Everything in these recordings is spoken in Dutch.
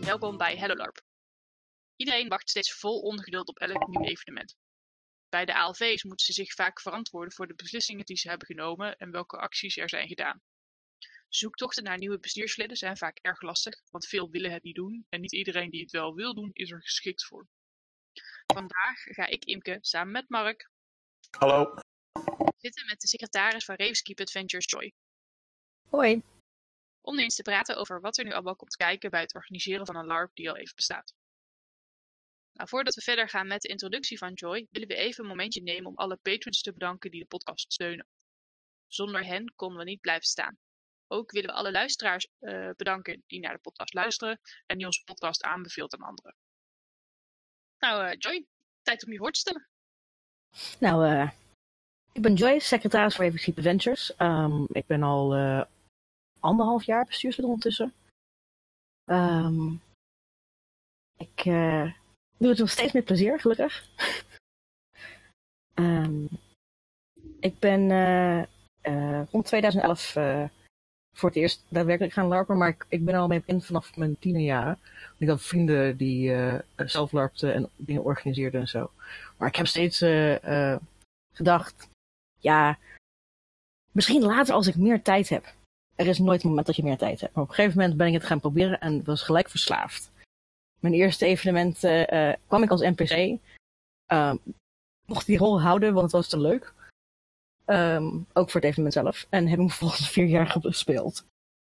en welkom bij Hello LARP. Iedereen wacht steeds vol ongeduld op elk nieuw evenement. Bij de ALV's moeten ze zich vaak verantwoorden voor de beslissingen die ze hebben genomen en welke acties er zijn gedaan. Zoektochten naar nieuwe bestuursleden zijn vaak erg lastig, want veel willen het niet doen en niet iedereen die het wel wil doen is er geschikt voor. Vandaag ga ik Imke samen met Mark Hallo. zitten met de secretaris van Ravenskeep Adventures Joy. Hoi. Om eens te praten over wat er nu allemaal komt kijken bij het organiseren van een LARP die al even bestaat. Nou, voordat we verder gaan met de introductie van Joy, willen we even een momentje nemen om alle patrons te bedanken die de podcast steunen. Zonder hen konden we niet blijven staan. Ook willen we alle luisteraars eh, bedanken die naar de podcast luisteren en die onze podcast aanbeveelt aan anderen. Nou, eh, Joy, tijd om je voor te stellen. Nou, eh, ik ben Joy, secretaris voor Eversheep Adventures. Ehm, ik ben al anderhalf jaar bestuurslid ondertussen. Ehm, ik eh, doe het nog steeds met plezier, gelukkig. Ehm, ik ben eh, eh, rond 2011 eh, voor het eerst daadwerkelijk gaan larpen, maar ik, ik ben al mee bekend vanaf mijn tienerjaren. Ik had vrienden die zelf larpten en dingen organiseerden en zo. Maar ik heb steeds gedacht, ja, misschien later als ik meer tijd heb. Er is nooit een moment dat je meer tijd hebt. Maar op een gegeven moment ben ik het gaan proberen en was gelijk verslaafd. Mijn eerste evenement eh, kwam ik als NPC. Ehm, mocht die rol houden, want het was te leuk. Ehm, ook voor het evenement zelf. En heb ik vervolgens vier jaar gespeeld.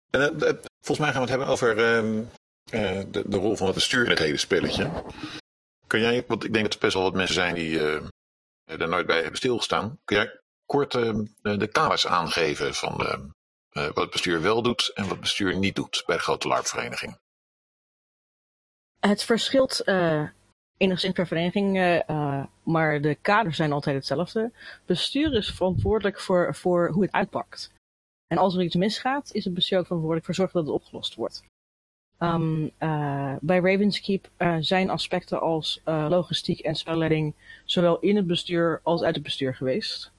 Eh, eh, volgens mij gaan we het hebben over ehm, eh, de, de rol van het bestuur in het hele spelletje. Kun jij, want ik denk dat er best wel wat mensen zijn die er nooit bij hebben stilgestaan. Kun jij kort de de kaders aangeven van ehm, eh, wat het bestuur wel doet en wat het bestuur niet doet bij de grote LARP-vereniging? Het verschilt eh, enigszins per vereniging, eh, maar de kaders zijn altijd hetzelfde. Bestuur is verantwoordelijk voor, voor hoe het uitpakt. En als er iets misgaat, is het bestuur ook verantwoordelijk voor zorgen dat het opgelost wordt. Uh, bij Ravenskeep uh, zijn aspecten als uh, logistiek en spelleiding zowel in het bestuur als uit het bestuur geweest.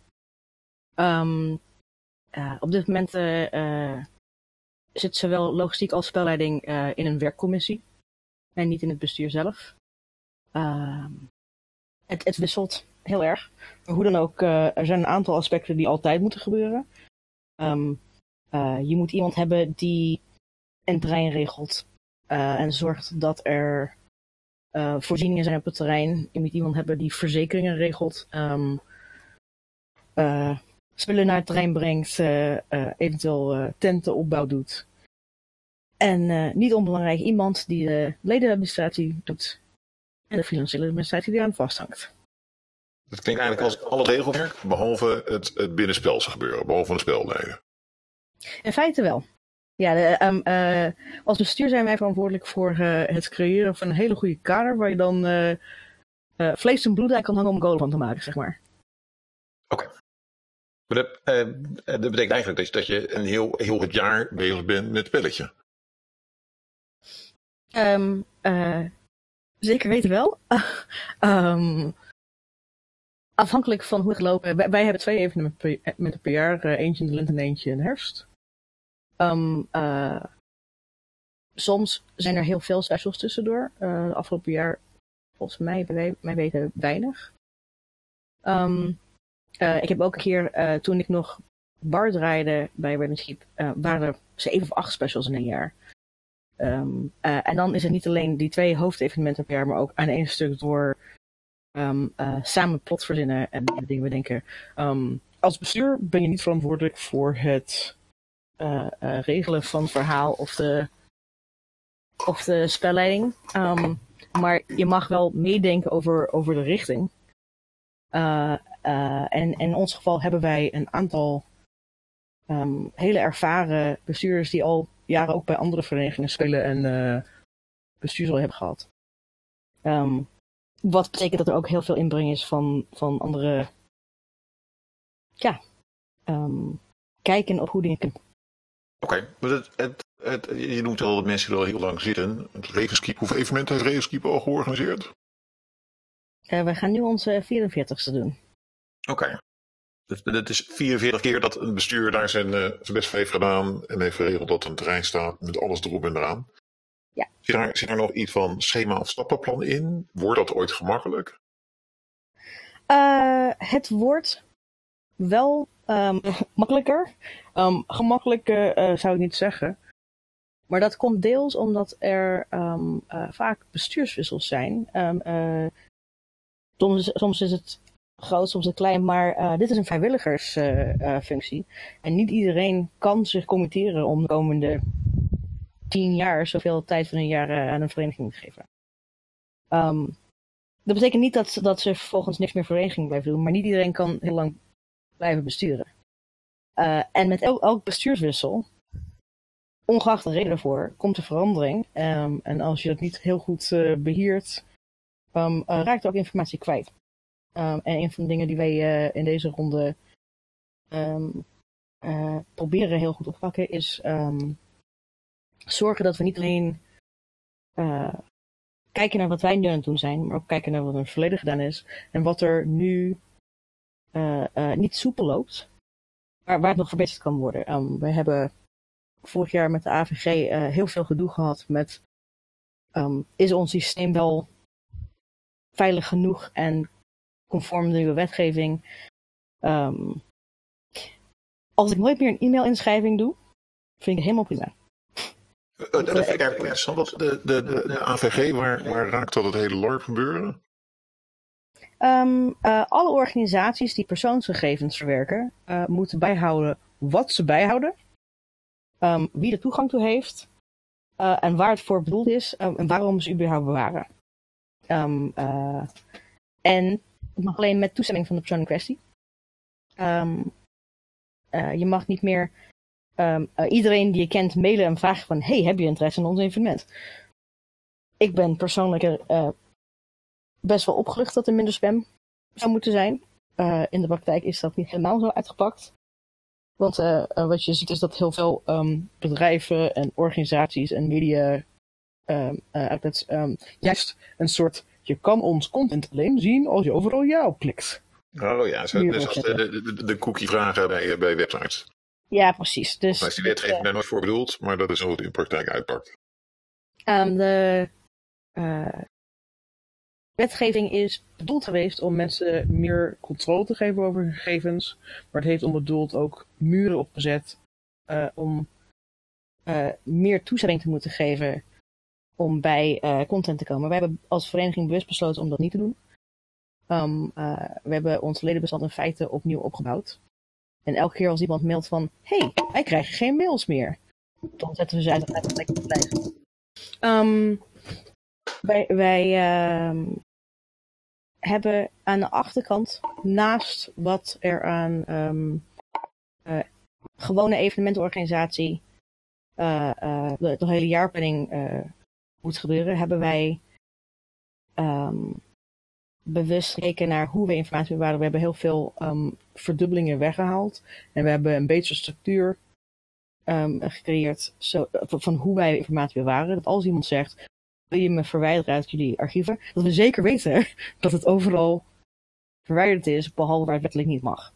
Um, op dit moment zit zowel logistiek als spelleiding in een werkcommissie en niet in het bestuur zelf. Ehm, het, het, wisselt heel erg. Hoe dan ook, er zijn een aantal aspecten die altijd moeten gebeuren. Um, je moet iemand hebben die een terrein regelt. En zorgt dat er voorzieningen zijn op het terrein. Je moet iemand hebben die verzekeringen regelt. Um, spullen naar het terrein brengt. eventueel tentenopbouw doet. En niet onbelangrijk iemand die de ledenadministratie doet. En de financiële administratie die aan vasthangt. Het klinkt eigenlijk als al het regelwerk, behalve het, het binnenspelse gebeuren, behalve de spelleden. In feite wel. Ja, de, um, uh, als bestuur zijn wij verantwoordelijk voor uh, het creëren van een hele goede kader waar je dan uh, vlees en bloed uit kan hangen om een goal van te maken, zeg maar. Oké. Okay. Maar dat, dat, betekent eigenlijk dat je, een heel, heel het jaar bezig bent met het spelletje. Um, zeker weten wel. um, afhankelijk van hoe het lopen. Wij, hebben twee evenementen per, jaar. eentje in de lente en eentje in de herfst. Uh, soms zijn er heel veel specials tussendoor. Afgelopen jaar, volgens mij, bij mij weinig. Uh, ik heb ook een keer, toen ik nog bar draaide bij Ravenskeep, waren er zeven of acht specials in een jaar. Um, en dan is het niet alleen die twee hoofdevenementen per jaar, maar ook aan één stuk door um, samen plot verzinnen en dingen bedenken. Um, als bestuur ben je niet verantwoordelijk voor het regelen van verhaal of de, of de spelleiding. Maar je mag wel meedenken over, over de richting. Uh, en in ons geval hebben wij een aantal um, hele ervaren bestuurders die al jaren ook bij andere verenigingen spelen en bestuursrol hebben gehad. Um, wat betekent dat er ook heel veel inbreng is van, van andere. Ja. kijken op hoe dingen kunnen. Oké, okay, maar het, het, het, je noemt al dat mensen er al heel lang zitten. Het hoeveel evenementen heeft Ravenskeep al georganiseerd? Uh, we gaan nu onze 44ste doen. Oké. Okay. Dus het is 44 keer dat een bestuur daar zijn, uh, zijn best voor heeft gedaan en heeft geregeld dat een terrein staat met alles erop en eraan. Ja. Zit daar, zit daar nog iets van schema of stappenplan in? Wordt dat ooit gemakkelijk? Uh, het wordt wel um, makkelijker. Um, gemakkelijker uh, zou ik niet zeggen. Maar dat komt deels omdat er um, uh, vaak bestuurswissels zijn. Soms, soms, is het groot, soms het klein, maar dit is een vrijwilligersfunctie. en niet iedereen kan zich committeren om de komende tien jaar zoveel tijd van een jaar aan een vereniging te geven. Um, dat betekent niet dat, dat ze vervolgens niks meer vereniging blijven doen, maar niet iedereen kan heel lang blijven besturen. Uh, en met elk, elk, bestuurswissel, ongeacht de reden ervoor, komt er verandering. Um, en als je dat niet heel goed beheert, uh, raakt er ook informatie kwijt. Um, en een van de dingen die wij in deze ronde proberen heel goed op te pakken, is zorgen dat we niet alleen kijken naar wat wij nu aan het doen zijn, maar ook kijken naar wat er in het verleden gedaan is. En wat er nu niet soepel loopt, maar waar het nog verbeterd kan worden. We hebben vorig jaar met de AVG heel veel gedoe gehad met is ons systeem wel veilig genoeg en conform de nieuwe wetgeving. Um, als ik nooit meer een e-mail-inschrijving doe, vind ik het helemaal prima. Uh, dat vind ik eigenlijk interessant. De, de, de, de AVG, waar, waar raakt dat het hele LARP gebeuren? Um, uh, alle organisaties die persoonsgegevens verwerken, uh, moeten bijhouden wat ze bijhouden, um, wie er toegang toe heeft uh, en waar het voor bedoeld is um, en waarom ze überhaupt bewaren. en het mag alleen met toestemming van de persoon in kwestie. je mag niet meer um, uh, iedereen die je kent mailen en vragen van... hey, heb je interesse in ons evenement? Ik ben persoonlijk er uh, best wel opgelucht dat er minder spam zou moeten zijn. In de praktijk is dat niet helemaal zo uitgepakt. Want wat je ziet is dat heel veel um, bedrijven en organisaties en media outlets juist een soort... je kan ons content alleen zien als je overal ja op klikt. Oh ja, zo, dus als de, de, de cookie vragen bij, bij websites. Ja, precies. Dus, maar is die wetgeving daar nooit voor bedoeld, maar dat is hoe het in praktijk uitpakt. Um, de uh, wetgeving is bedoeld geweest om mensen meer controle te geven over hun gegevens. Maar het heeft onbedoeld ook muren opgezet uh, om uh, meer toestemming te moeten geven om bij content te komen. Wij hebben als vereniging bewust besloten om dat niet te doen. Um, we hebben ons ledenbestand in feite opnieuw opgebouwd. En elke keer als iemand mailt van, hey, wij krijgen geen mails meer. Dan zetten we ze uit lekker te blijven. Um, wij um, hebben aan de achterkant, naast wat er aan uh, gewone evenementenorganisatie de, de, hele jaarplanning moet gebeuren, hebben wij bewust gekeken naar hoe we informatie bewaren. We hebben heel veel um, verdubbelingen weggehaald. En we hebben een betere structuur um, gecreëerd zo, van hoe wij informatie bewaren. Dat als iemand zegt, wil je me verwijderen uit jullie archieven? Dat we zeker weten dat het overal verwijderd is, behalve waar het wettelijk niet mag.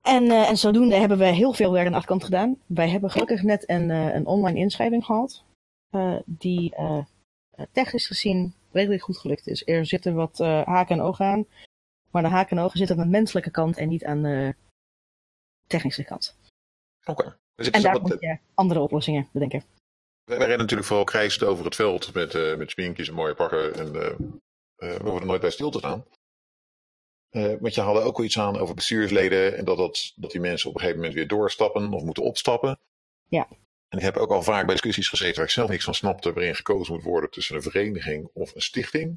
En, uh, en zodoende hebben we heel veel werk aan de achterkant gedaan. Wij hebben gelukkig net een, uh, een online inschrijving gehad. Uh, die technisch gezien redelijk goed gelukt is. Er zitten wat haken en ogen aan. Maar de haken en ogen zitten aan de menselijke kant en niet aan de technische kant. Oké. Okay. Dus en daar wat... moet je andere oplossingen bedenken. Wij rennen natuurlijk vooral krijsend over het veld met, uh, met sminkjes en mooie pakken. En uh, we hoeven er nooit bij stil te staan. Want je hadden ook wel iets aan over bestuursleden en dat, dat, dat die mensen op een gegeven moment weer doorstappen of moeten opstappen. Ja. En ik heb ook al vaak bij discussies gezeten waar ik zelf niks van snapte, waarin gekozen moet worden tussen een vereniging of een stichting.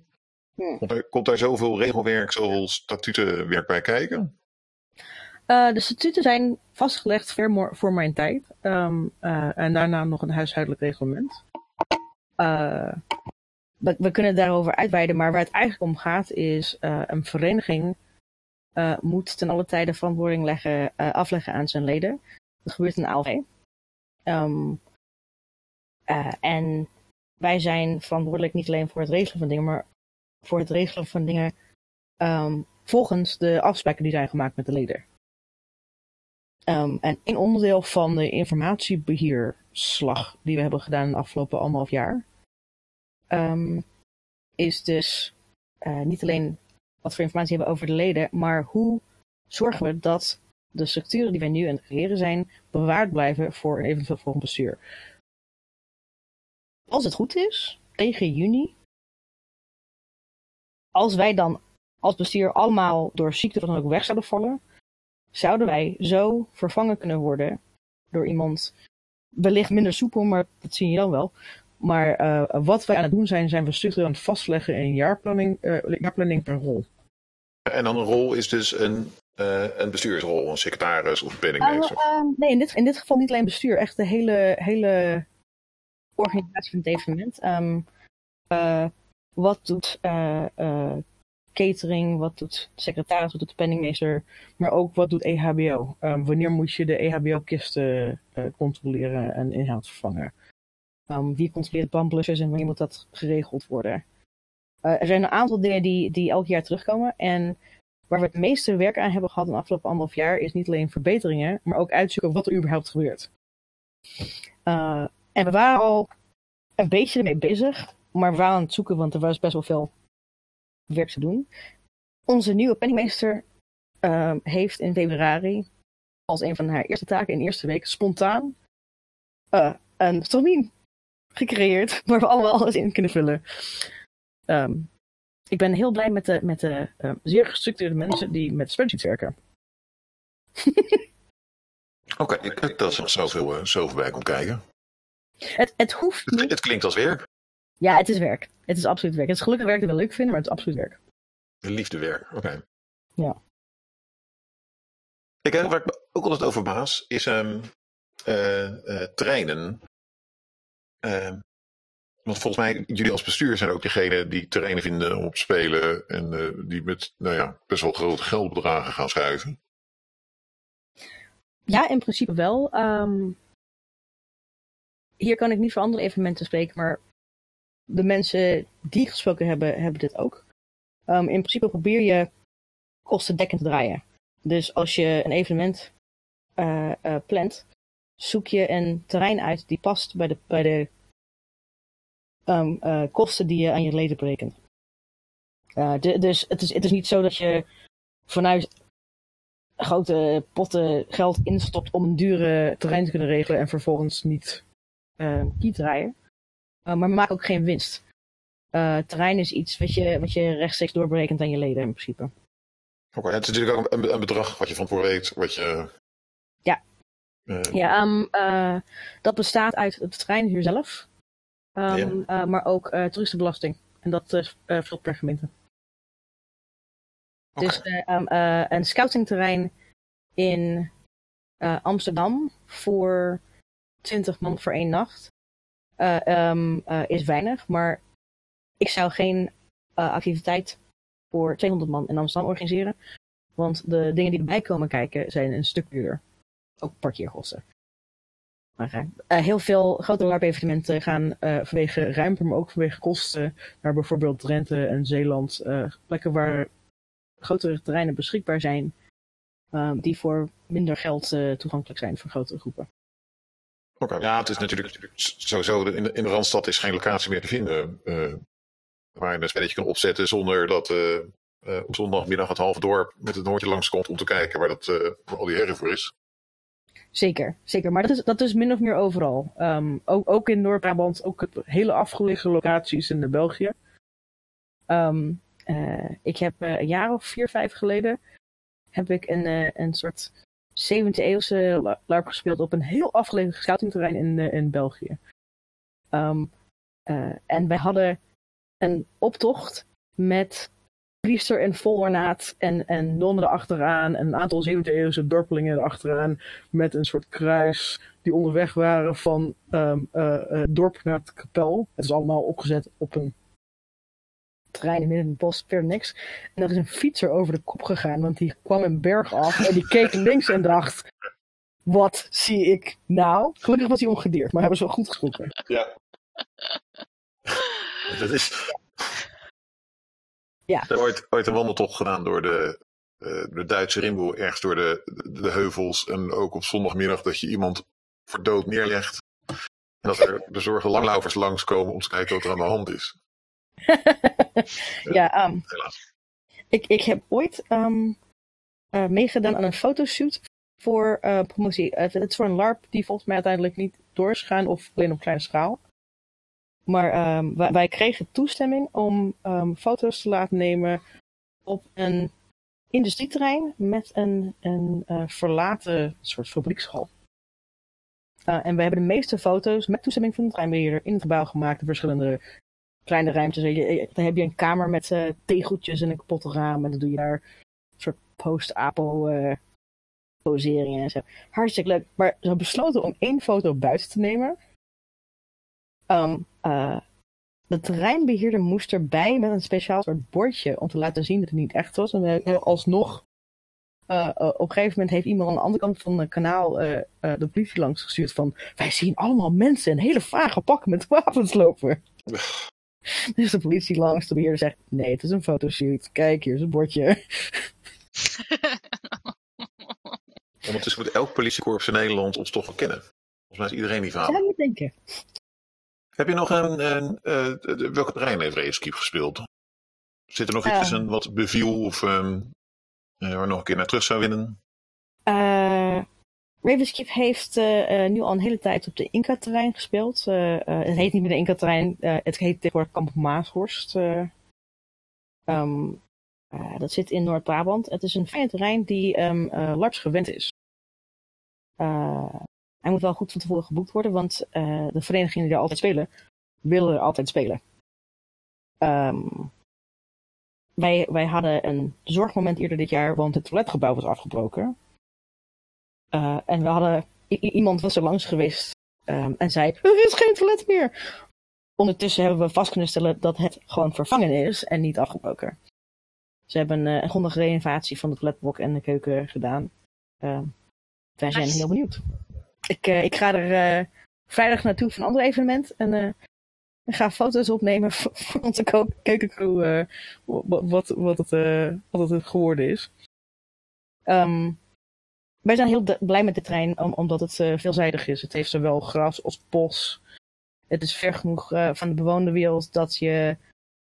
Hmm. Komt, er, komt daar zoveel regelwerk, zoveel statutenwerk bij kijken? Uh, de statuten zijn vastgelegd voor mijn tijd. Um, uh, en daarna nog een huishoudelijk reglement. Uh, we, we, kunnen daarover uitweiden, maar waar het eigenlijk om gaat is een vereniging moet ten alle tijde verantwoording leggen, afleggen aan zijn leden. Dat gebeurt in ALV. Um, uh, en wij zijn verantwoordelijk niet alleen voor het regelen van dingen, maar voor het regelen van dingen um, volgens de afspraken die zijn gemaakt met de leden. Um, en een onderdeel van de informatiebeheer bestuursslag die we hebben gedaan de afgelopen anderhalf jaar. Ehm, is dus eh, niet alleen wat voor informatie hebben over de leden, maar hoe zorgen we dat de structuren die wij nu aan het creëren zijn, bewaard blijven voor eventueel volgend bestuur. Als het goed is, tegen juni, als wij dan als bestuur allemaal door ziekte dan ook weg zouden vallen, zouden wij zo vervangen kunnen worden door iemand, wellicht minder soepel, maar dat zie je dan wel. Maar uh, wat wij aan het doen zijn, zijn we structureel aan het vastleggen in jaarplanning, uh, jaarplanning per rol. En dan een rol is dus een, uh, een bestuursrol, een secretaris of een penningmeester? Uh, nee, in dit, in dit geval niet alleen bestuur, echt de hele, hele organisatie van het evenement. Um, wat doet catering, wat doet de secretaris, wat doet de penningmeester, maar ook wat doet EHBO. Um, wanneer moet je de EHBO-kisten controleren en inhoud vervangen? Um, wie controleert bandblussers en wanneer moet dat geregeld worden? Er zijn een aantal dingen die, die elk jaar terugkomen. En waar we het meeste werk aan hebben gehad in de afgelopen anderhalf jaar, is niet alleen verbeteringen, maar ook uitzoeken wat er überhaupt gebeurt. Uh, en we waren al een beetje ermee bezig, maar we waren aan het zoeken, want er was best wel veel werk te doen. Onze nieuwe penningmeester uh, heeft in februari als een van haar eerste taken in de eerste week spontaan uh, een termijn gecreëerd waar we allemaal alles in kunnen vullen. Um, ik ben heel blij met de, met de uh, zeer gestructureerde mensen die met spreadsheets werken. Oké, okay, ik dat er zoveel, uh, zoveel bij komt kijken. Het, het hoeft niet. Het, het, klinkt als werk. Ja, het is werk. Het is absoluut werk. Het is gelukkig werk dat we leuk vinden, maar het is absoluut werk. Liefdewerk, oké. Okay. Ja. Ik, waar ik me ook altijd over baas, is um, uh, treinen. Uh, want volgens mij, jullie als bestuur zijn ook degene die terreinen vinden om te spelen. En uh, die met nou ja, best wel grote geldbedragen gaan schuiven. Ja, in principe wel. Um, hier kan ik niet voor andere evenementen spreken, maar de mensen die gesproken hebben, hebben dit ook. Um, in principe probeer je kostendekkend te draaien. Dus als je een evenement uh, uh, plant, zoek je een terrein uit die past bij de, bij de um, uh, kosten die je aan je leden berekent. Uh, de, dus het is, het is niet zo dat je vanuit grote potten geld instopt om een dure terrein te kunnen regelen en vervolgens niet uh, kiet rijden. Uh, maar maak ook geen winst. Uh, terrein is iets wat je, wat je rechtstreeks doorberekent aan je leden in principe. Oké, okay, het is natuurlijk ook een, een, bedrag wat je van voor weet, wat je... Ja, ja um, dat bestaat uit het terreinhuur zelf. Um, ja. uh, maar ook uh, toeristenbelasting. En dat uh, valt per gemeente. Okay. Dus um, een scoutingterrein in Amsterdam voor 20 man voor één nacht um, is weinig. Maar ik zou geen activiteit voor 200 man in Amsterdam organiseren. Want de dingen die erbij komen kijken zijn een stuk duurder. Ook parkeerkosten. Maar uh, heel veel grote LARP-evenementen gaan uh, vanwege ruimte, maar ook vanwege kosten naar bijvoorbeeld Drenthe en Zeeland. Uh, plekken waar grotere terreinen beschikbaar zijn, die voor minder geld toegankelijk zijn voor grotere groepen. Oké, okay. ja, het is natuurlijk sowieso, in de, in de Randstad is geen locatie meer te vinden waar je een spelletje kan opzetten zonder dat op zondagmiddag het halve dorp met het noordje langskomt om te kijken waar, dat, waar al die herrie voor is. Zeker, zeker. Maar dat is, dat is min of meer overal. Um, ook, ook in Noord-Brabant, ook hele afgelegen locaties in de België. Um, uh, ik heb uh, een jaar of vier, vijf geleden heb ik een, uh, een soort 17e eeuwse LARP gespeeld op een heel afgelegen scoutingterrein in, in België. Um, en wij hadden een optocht met priester en volornaat en, en nonnen erachteraan. En een aantal 17e eeuwse dorpelingen erachteraan. Met een soort kruis die onderweg waren van um, uh, uh, dorp naar het kapel. Het is allemaal opgezet op een terrein midden in het bos, verder niks. En er is een fietser over de kop gegaan, want die kwam een berg af en die keek links en dacht... Wat zie ik nou? Gelukkig was hij ongedeerd, maar hebben ze wel goed geschrokken. Ja. Dat is, ja. Ik heb ooit, ooit een wandeltocht gedaan door de, de Duitse Rimboe, ergens door de, de, de, heuvels. En ook op zondagmiddag dat je iemand voor dood neerlegt. En dat er de zorgen langlaufers langskomen om te kijken wat er aan de hand is. ja, ehm, Helaas. ik, ik heb ooit ehm, eh, meegedaan aan een fotoshoot voor eh, promotie. Het, het is voor een LARP die volgens mij uiteindelijk niet door is of alleen op kleine schaal. Maar ehm, wij, kregen toestemming om ehm, foto's te laten nemen op een industrieterrein met een, een eh, verlaten soort fabriekshal. Eh, en we hebben de meeste foto's met toestemming van de treinbeheerder in het gebouw gemaakt. In verschillende kleine ruimtes. Je- Dan heb je een kamer met eh, tegeltjes en een kapotte raam. En dan doe je daar een soort post-apo eh, poseringen en zo. Hartstikke leuk. Maar ze hebben besloten om één foto buiten te nemen. Ehm, eh, de terreinbeheerder moest erbij met een speciaal soort bordje om te laten zien dat het niet echt was. En hebben alsnog, eh, eh, op een gegeven moment heeft iemand aan de andere kant van het kanaal eh, eh, de politie langs gestuurd van wij zien allemaal mensen in hele vage pakken met wapens lopen. Dus de politie langs, de beheerder zegt nee, het is een fotoshoot. Kijk, hier is een bordje. Ondertussen moet elk politiekorps in Nederland ons toch wel kennen. Volgens mij is iedereen die verhaal. Zou je denken. Heb je nog een, een eh, welke terrein heeft Racekeep gespeeld? Zit er nog iets Ehm. tussen wat beviel of eh, waar nog een keer naar terug zou winnen? Eh Ravenskeep heeft nu al een hele tijd op de Inca-terrein gespeeld. Het heet niet meer de Inca-terrein, het heet tegenwoordig Kamp Maashorst. eh. Ehm, eh, dat zit in Noord-Brabant. Het is een fijn terrein die LARPs gewend is. Eh, hij moet wel goed van tevoren geboekt worden, want eh, de verenigingen die er altijd spelen, willen er altijd spelen. Ehm, wij, wij hadden een zorgmoment eerder dit jaar, want het toiletgebouw was afgebroken. Uh, en we hadden, iemand was er langs geweest um, en zei, er is geen toilet meer. Ondertussen hebben we vast kunnen stellen dat het gewoon vervangen is en niet afgebroken. Ze hebben uh, een grondige renovatie van de toiletblok en de keuken gedaan. Uh, wij zijn Nice. heel benieuwd. Ik, uh, ik ga er uh, vrijdag naartoe voor een ander evenement en uh, ik ga foto's opnemen voor onze keukencrew, wat, wat, het, uh, het geworden is. Um, wij zijn heel blij met de trein, om, omdat het veelzijdig is. Het heeft zowel gras als bos. Het is ver genoeg van de bewoonde wereld dat je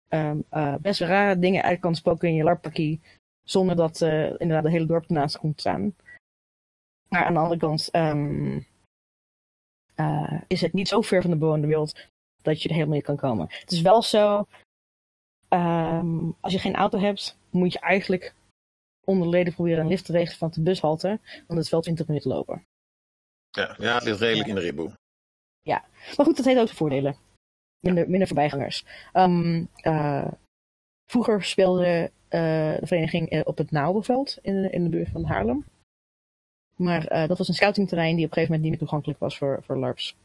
uh, best rare dingen uit kan spoken in je larpakkie. Zonder dat inderdaad de hele dorp ernaast komt staan. Maar aan de andere kant um, uh, is het niet zo ver van de bewoonde wereld dat je er helemaal niet kan komen. Het is wel zo, um, als je geen auto hebt, moet je eigenlijk onder leden proberen een lift te regelen van de bushalte, want het is wel 20 minuten lopen. Ja, ja het ligt redelijk Ja. in de ribboe. Ja, maar goed, dat heeft ook zijn voordelen. Minder, minder voorbijgangers. Um, uh, vroeger speelde uh, de vereniging op het Naaldenveld in, in de buurt van Haarlem. Maar uh, dat was een scoutingterrein die op een gegeven moment niet meer toegankelijk was voor, voor LARPs.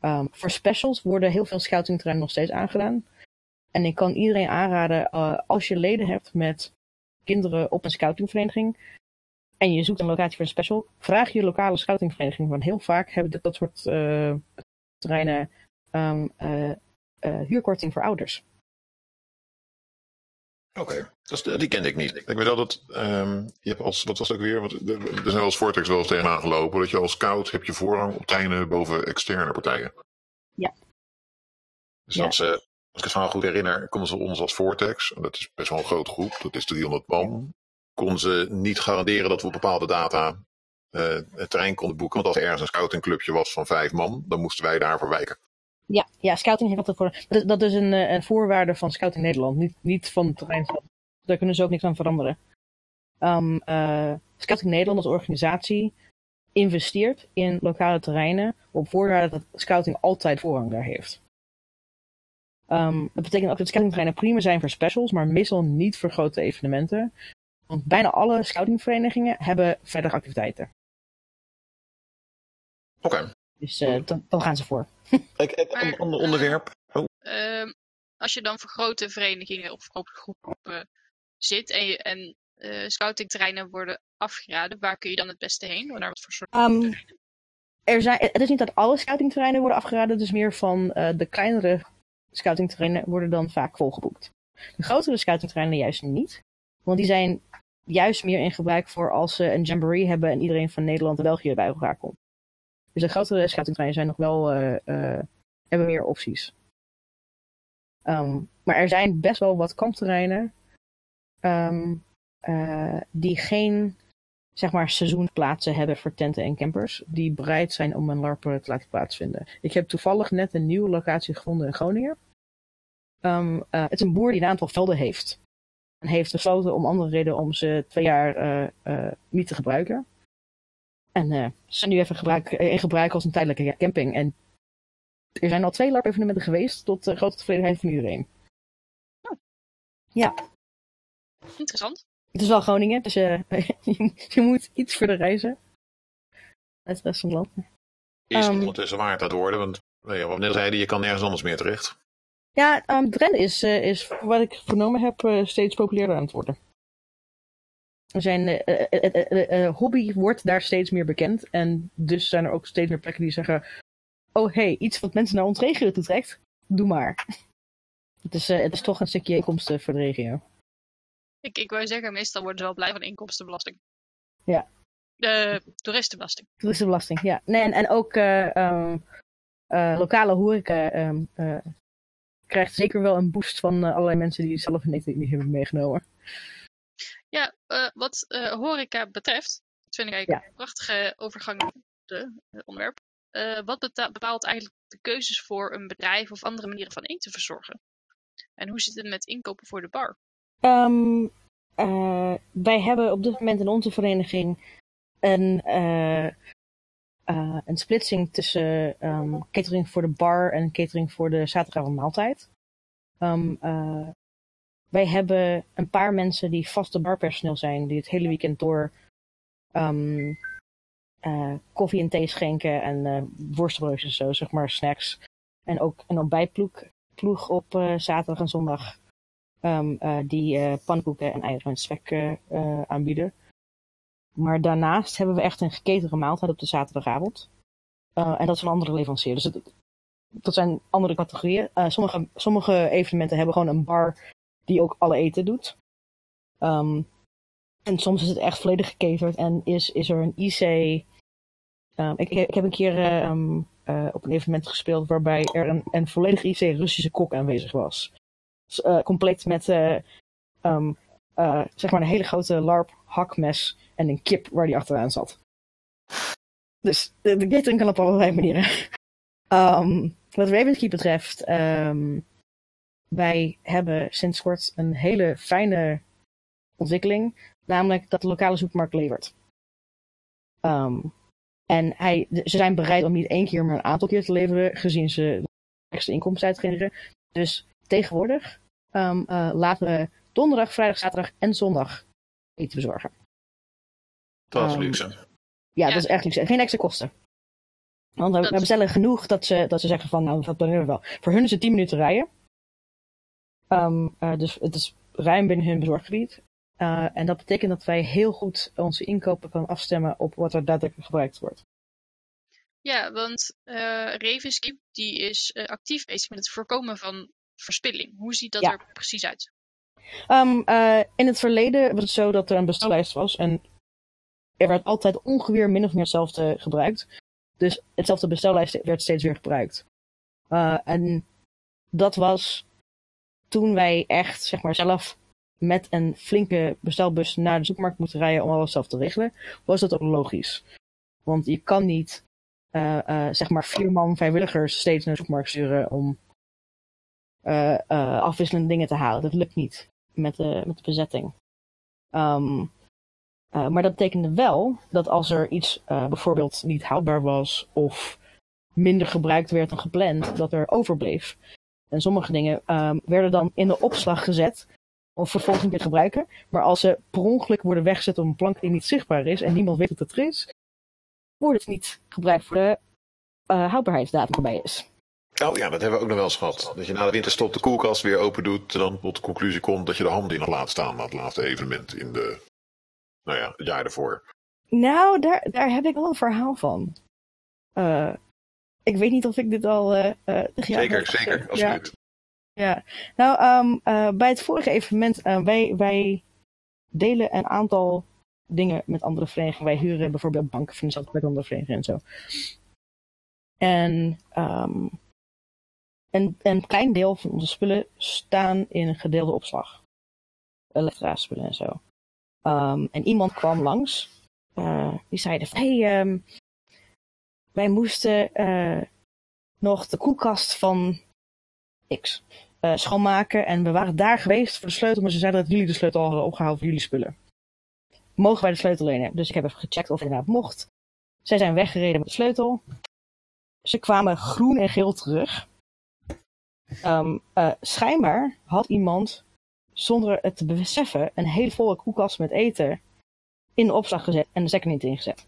Um, voor specials worden heel veel scoutingterreinen nog steeds aangedaan. En ik kan iedereen aanraden, uh, als je leden hebt met kinderen op een scoutingvereniging en je zoekt een locatie voor een special, vraag je lokale scoutingvereniging. Want heel vaak hebben dat soort uh, terreinen um, huurkorting voor ouders. Oké, okay. die kende ik niet. Ik weet wel dat um, je hebt als, wat was het ook weer? Want er zijn wel als Vortex wel eens tegenaan gelopen. Dat je als scout heb je voorrang op treinen boven externe partijen. Ja. Dus ja. dat ze, als ik het verhaal goed herinner, konden ze ons als Vortex, en dat is best wel een grote groep, dat is 300 man, konden ze niet garanderen dat we op bepaalde data uh, het terrein konden boeken. Want als er ergens een scoutingclubje was van vijf man, dan moesten wij daarvoor wijken. Ja, ja scouting heeft altijd voor. Dat is, dat is een, een, voorwaarde van Scouting Nederland, niet, niet van het terrein. Daar kunnen ze ook niks aan veranderen. Um, uh, scouting Nederland als organisatie investeert in lokale terreinen op voorwaarde dat Scouting altijd voorrang daar heeft. Um, dat betekent ook dat scoutingterreinen prima zijn voor specials, maar meestal niet voor grote evenementen. Want bijna alle scoutingverenigingen hebben verdere activiteiten. Oké. Dus uh, dan, dan, gaan ze voor. Ik, ik, een ander onderwerp. Oh. Uh, als je dan voor grote verenigingen of grote groepen zit en, je, en uh, scoutingterreinen worden afgeraden, waar kun je dan het beste heen? Naar wat voor soort um, er zijn, het is niet dat alle scoutingterreinen worden afgeraden, dus meer van uh, de kleinere scoutingterreinen worden dan vaak volgeboekt. De grotere scoutingterreinen juist niet, want die zijn juist meer in gebruik voor als ze een jamboree hebben en iedereen van Nederland en België bij elkaar komt. Dus de grotere scoutingterreinen zijn nog wel, eh, eh, hebben meer opties. Ehm, maar er zijn best wel wat kampterreinen ehm, eh, die geen zeg maar seizoensplaatsen hebben voor tenten en campers. Die bereid zijn om een LARP te laten plaatsvinden. Ik heb toevallig net een nieuwe locatie gevonden in Groningen. Ehm, eh, het is een boer die een aantal velden heeft. En heeft besloten om andere reden om ze twee jaar niet te gebruiken. En eh, ze zijn nu even gebruik, in gebruik als een tijdelijke camping. En er zijn al twee LARP-evenementen geweest tot uh, grote tevredenheid van iedereen. Oh. Ja, Interessant. het is wel Groningen, dus eh, je, moet iets verder reizen. Uit het rest van het land. Is Ehm. ondertussen waard aan het worden, want nou ja, wat we net zeiden, je kan nergens anders meer terecht. Ja, um, Dren is, eh, is, wat ik vernomen heb, eh, steeds populairder aan het worden. Zijn, eh, eh, eh, hobby wordt daar steeds meer bekend. En dus zijn er ook steeds meer plekken die zeggen... Oh, hey, iets wat mensen naar ons regio toe trekt, doe maar. Het is, het is toch een stukje inkomsten voor de regio. Ik, ik wou zeggen, meestal worden ze wel blij van inkomstenbelasting. Ja. De toeristenbelasting. Toeristenbelasting, ja. Nee, en, en ook eh, ehm, eh, lokale horeca eh, krijgt zeker wel een boost van allerlei mensen die zelf eten niet hebben meegenomen. Ja, eh, wat eh, horeca betreft, dat vind ik eigenlijk Ja. een prachtige overgang naar het uh, onderwerp. Eh, wat bepaalt eigenlijk de keuzes voor een bedrijf of andere manieren van eten verzorgen? En hoe zit het met inkopen voor de bar? Ehm, eh, wij hebben op dit moment in onze vereniging een, eh, eh, een splitsing tussen ehm, catering voor de bar en catering voor de zaterdagavond maaltijd. Ehm, eh, wij hebben een paar mensen die vaste barpersoneel zijn, die het hele weekend door ehm, eh, koffie en thee schenken en eh worstenbroodjes en zo, zeg maar snacks. En ook een ontbijtploeg ploeg op eh, zaterdag en zondag ehm, eh, die pannenkoeken en eieren en spek aanbieden. Maar daarnaast hebben we echt een geketerde maaltijd op de zaterdagavond. En dat is een andere leverancier. Dus dat zijn andere categorieën. Sommige, sommige evenementen hebben gewoon een bar die ook alle eten doet. Ehm, en soms is het echt volledig geketerd en is, is er een IC. Ehm, ik, ik heb een keer eh, ehm, eh, op een evenement gespeeld waarbij er een, een volledig IC Russische kok aanwezig was. Eh, compleet met eh, zeg maar een hele grote larp hakmes en een kip waar die achteraan zat. Dus de, catering kan op allerlei manieren. Wat Ravenskeep betreft, wij hebben sinds kort een hele fijne ontwikkeling, namelijk dat de lokale supermarkt levert. Ehm, en hij, ze zijn bereid om niet één keer, maar een aantal keer te leveren, gezien ze extra inkomsten uitgenereren. Dus tegenwoordig ehm, eh, laten we donderdag, vrijdag, zaterdag en zondag eten bezorgen. Dat is Ehm, luxe. Ja, Ja. dat is echt luxe. Geen extra kosten. Want we, Dat- we bestellen genoeg dat ze, dat ze zeggen van, nou, dat planeren we wel. Voor hun is het 10 minuten rijden. Ehm, eh, dus het is ruim binnen hun bezorggebied. Eh, en dat betekent dat wij heel goed onze inkopen kunnen afstemmen op wat er daadwerkelijk gebruikt wordt. Ja, want Ravenskeep die is actief bezig met het voorkomen van verspilling. Hoe ziet dat Ja. er precies uit? Ehm, eh, in het verleden was het zo dat er een bestellijst was en er werd altijd ongeveer min of meer hetzelfde gebruikt. Dus hetzelfde bestellijst werd steeds weer gebruikt. En dat was toen wij echt, zeg maar, zelf met een flinke bestelbus naar de supermarkt moeten rijden om alles zelf te regelen, was dat ook logisch. Want je kan niet, eh, eh, zeg maar, vier man vrijwilligers steeds naar de supermarkt sturen om eh, afwisselende dingen te halen. Dat lukt niet met de, met de bezetting. Ehm, eh, maar dat betekende wel dat als er iets bijvoorbeeld niet houdbaar was of minder gebruikt werd dan gepland, dat er overbleef. En sommige dingen ehm, werden dan in de opslag gezet of vervolgens meer gebruiken. Maar als ze per ongeluk worden weggezet op een plank die niet zichtbaar is en niemand weet dat het er is, wordt het niet gebruikt voor de eh, houdbaarheidsdatum voorbij is. Oh ja, dat hebben we ook nog wel eens gehad. Dat je na de winterstop de koelkast weer open doet. En dan tot de conclusie komt dat je de handen in nog laat staan na het laatste evenement in de, nou ja, het jaar ervoor. Nou, daar, daar heb ik wel een verhaal van. Eh, ik weet niet of ik dit al. jou zeker, zeker, Ja, absoluut. ja. Nou, ehm, eh, bij het vorige evenement, wij, wij delen een aantal dingen met andere verenigingen. Wij huren bijvoorbeeld banken van dezelfde bij andere verenigingen en zo. En ehm, een, een klein deel van onze spullen staan in een gedeelde opslag. Elektra-spullen en zo. Ehm, en iemand kwam langs. die zeiden van, hey, wij moesten eh, nog de koelkast van X eh, schoonmaken. En we waren daar geweest voor de sleutel, maar ze zeiden dat jullie de sleutel hadden opgehaald voor jullie spullen. Mogen wij de sleutel lenen? Dus ik heb even gecheckt of het inderdaad mocht. Zij zijn weggereden met de sleutel. Ze kwamen groen en geel terug. Ehm, eh, schijnbaar had iemand, zonder het te beseffen, een hele volle koelkast met eten in de opslag gezet en de stekker niet ingezet.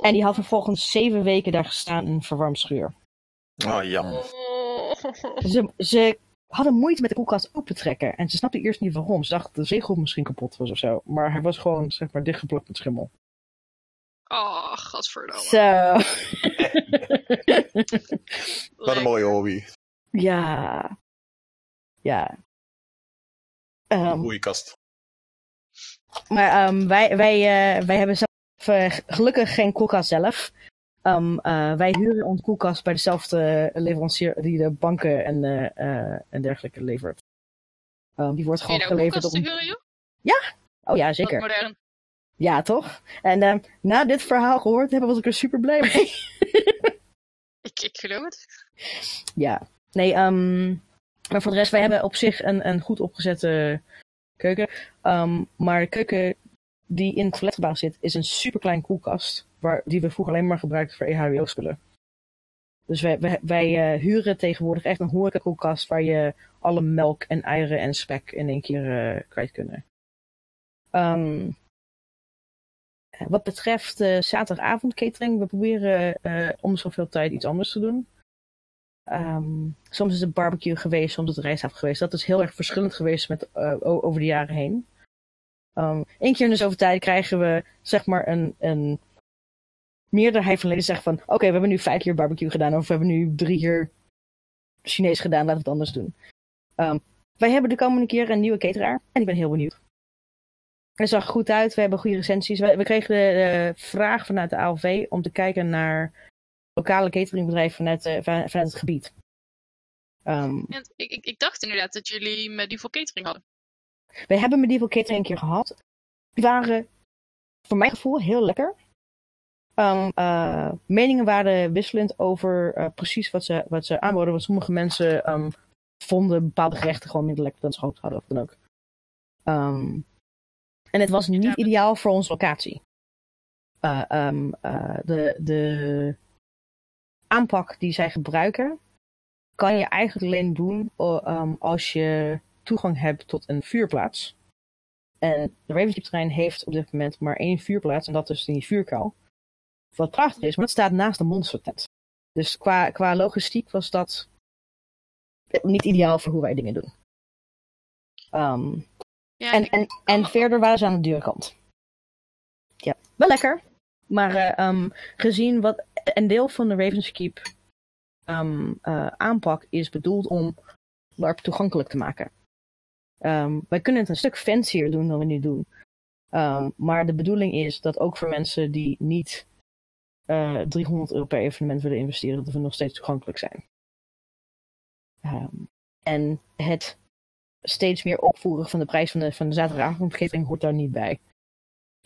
En die had vervolgens zeven weken daar gestaan in een verwarmschuur. Oh, jammer. Ze, ze hadden moeite met de koelkast open te trekken. En ze snapten eerst niet waarom. Ze dachten dat de zegel misschien kapot was of zo. Maar hij was gewoon, zeg maar, dichtgeplakt met schimmel. Oh, godverdomme. Zo. Wat een mooie hobby. ja. Ja. Ehm, Goeie kast. maar ehm, wij, wij, eh, wij hebben gelukkig geen koelkast zelf. Ehm, eh, wij huren onze koelkast bij dezelfde leverancier die de banken en, eh, eh, en dergelijke levert. Ehm, die wordt gewoon geleverd op. huren, joh? Oh ja, zeker. modern. Ja, toch? En ehm, na dit verhaal gehoord hebben, was ik er super blij mee. Ik, ik geloof het. ja. Nee, maar voor de rest, wij hebben op zich een, een goed opgezette keuken. Maar de keuken die in het toiletgebouw zit, is een super klein koelkast. Waar, die we vroeger alleen maar gebruikten voor EHBO-spullen. Dus wij, wij, wij eh, huren tegenwoordig echt een horecakoelkast waar je alle melk en eieren en spek in één keer eh, kwijt kunnen. Ehm, wat betreft eh zaterdagavond catering, we proberen om zoveel tijd iets anders te doen. Ehm, soms is het barbecue geweest, soms is het rijstavond geweest. Dat is heel erg verschillend geweest met, over de jaren heen. Eén keer in de zoveel tijd krijgen we zeg maar een, een meerderheid van leden zeggen van oké, we hebben nu vijf keer barbecue gedaan of we hebben nu drie keer Chinees gedaan, laten we het anders doen. Ehm, wij hebben de komende keer een nieuwe cateraar en ik ben heel benieuwd. Hij zag goed uit, we hebben goede recensies. We, we kregen de, de vraag vanuit de ALV om te kijken naar lokale cateringbedrijven vanuit, eh, van- vanuit het gebied. Ehm, ik, ik, ik dacht inderdaad dat jullie medieval catering hadden. We hebben medieval catering een keer gehad. Die waren voor mijn gevoel heel lekker. Ehm, eh, meningen waren wisselend over eh, precies wat ze, wat ze aanboden. Want sommige mensen ehm, vonden bepaalde gerechten gewoon minder lekker dan ze gehoopt hadden. Of dan ook. Ehm, en het was niet ideaal voor onze locatie. Eh, de, de aanpak die zij gebruiken, kan je eigenlijk alleen doen als je toegang hebt tot een vuurplaats. En de Ravenskeep terrein heeft op dit moment maar één vuurplaats, en dat is die vuurkuil. Wat prachtig is, maar het staat naast de monstertent. Dus qua, qua logistiek was dat niet ideaal voor hoe wij dingen doen. Ehm, Ja, en, en, en verder waren ze aan de dure kant. Ja, wel lekker. Maar eh, ehm, gezien wat een deel van de Ravenskeep ehm, eh, aanpak is bedoeld om LARP toegankelijk te maken. Ehm, wij kunnen het een stuk fancier doen dan we nu doen. Ehm, maar de bedoeling is dat ook voor mensen die niet eh 300 euro per evenement willen investeren, dat we nog steeds toegankelijk zijn. Ehm, en het steeds meer opvoeren van de prijs van de, van de hoort daar niet bij.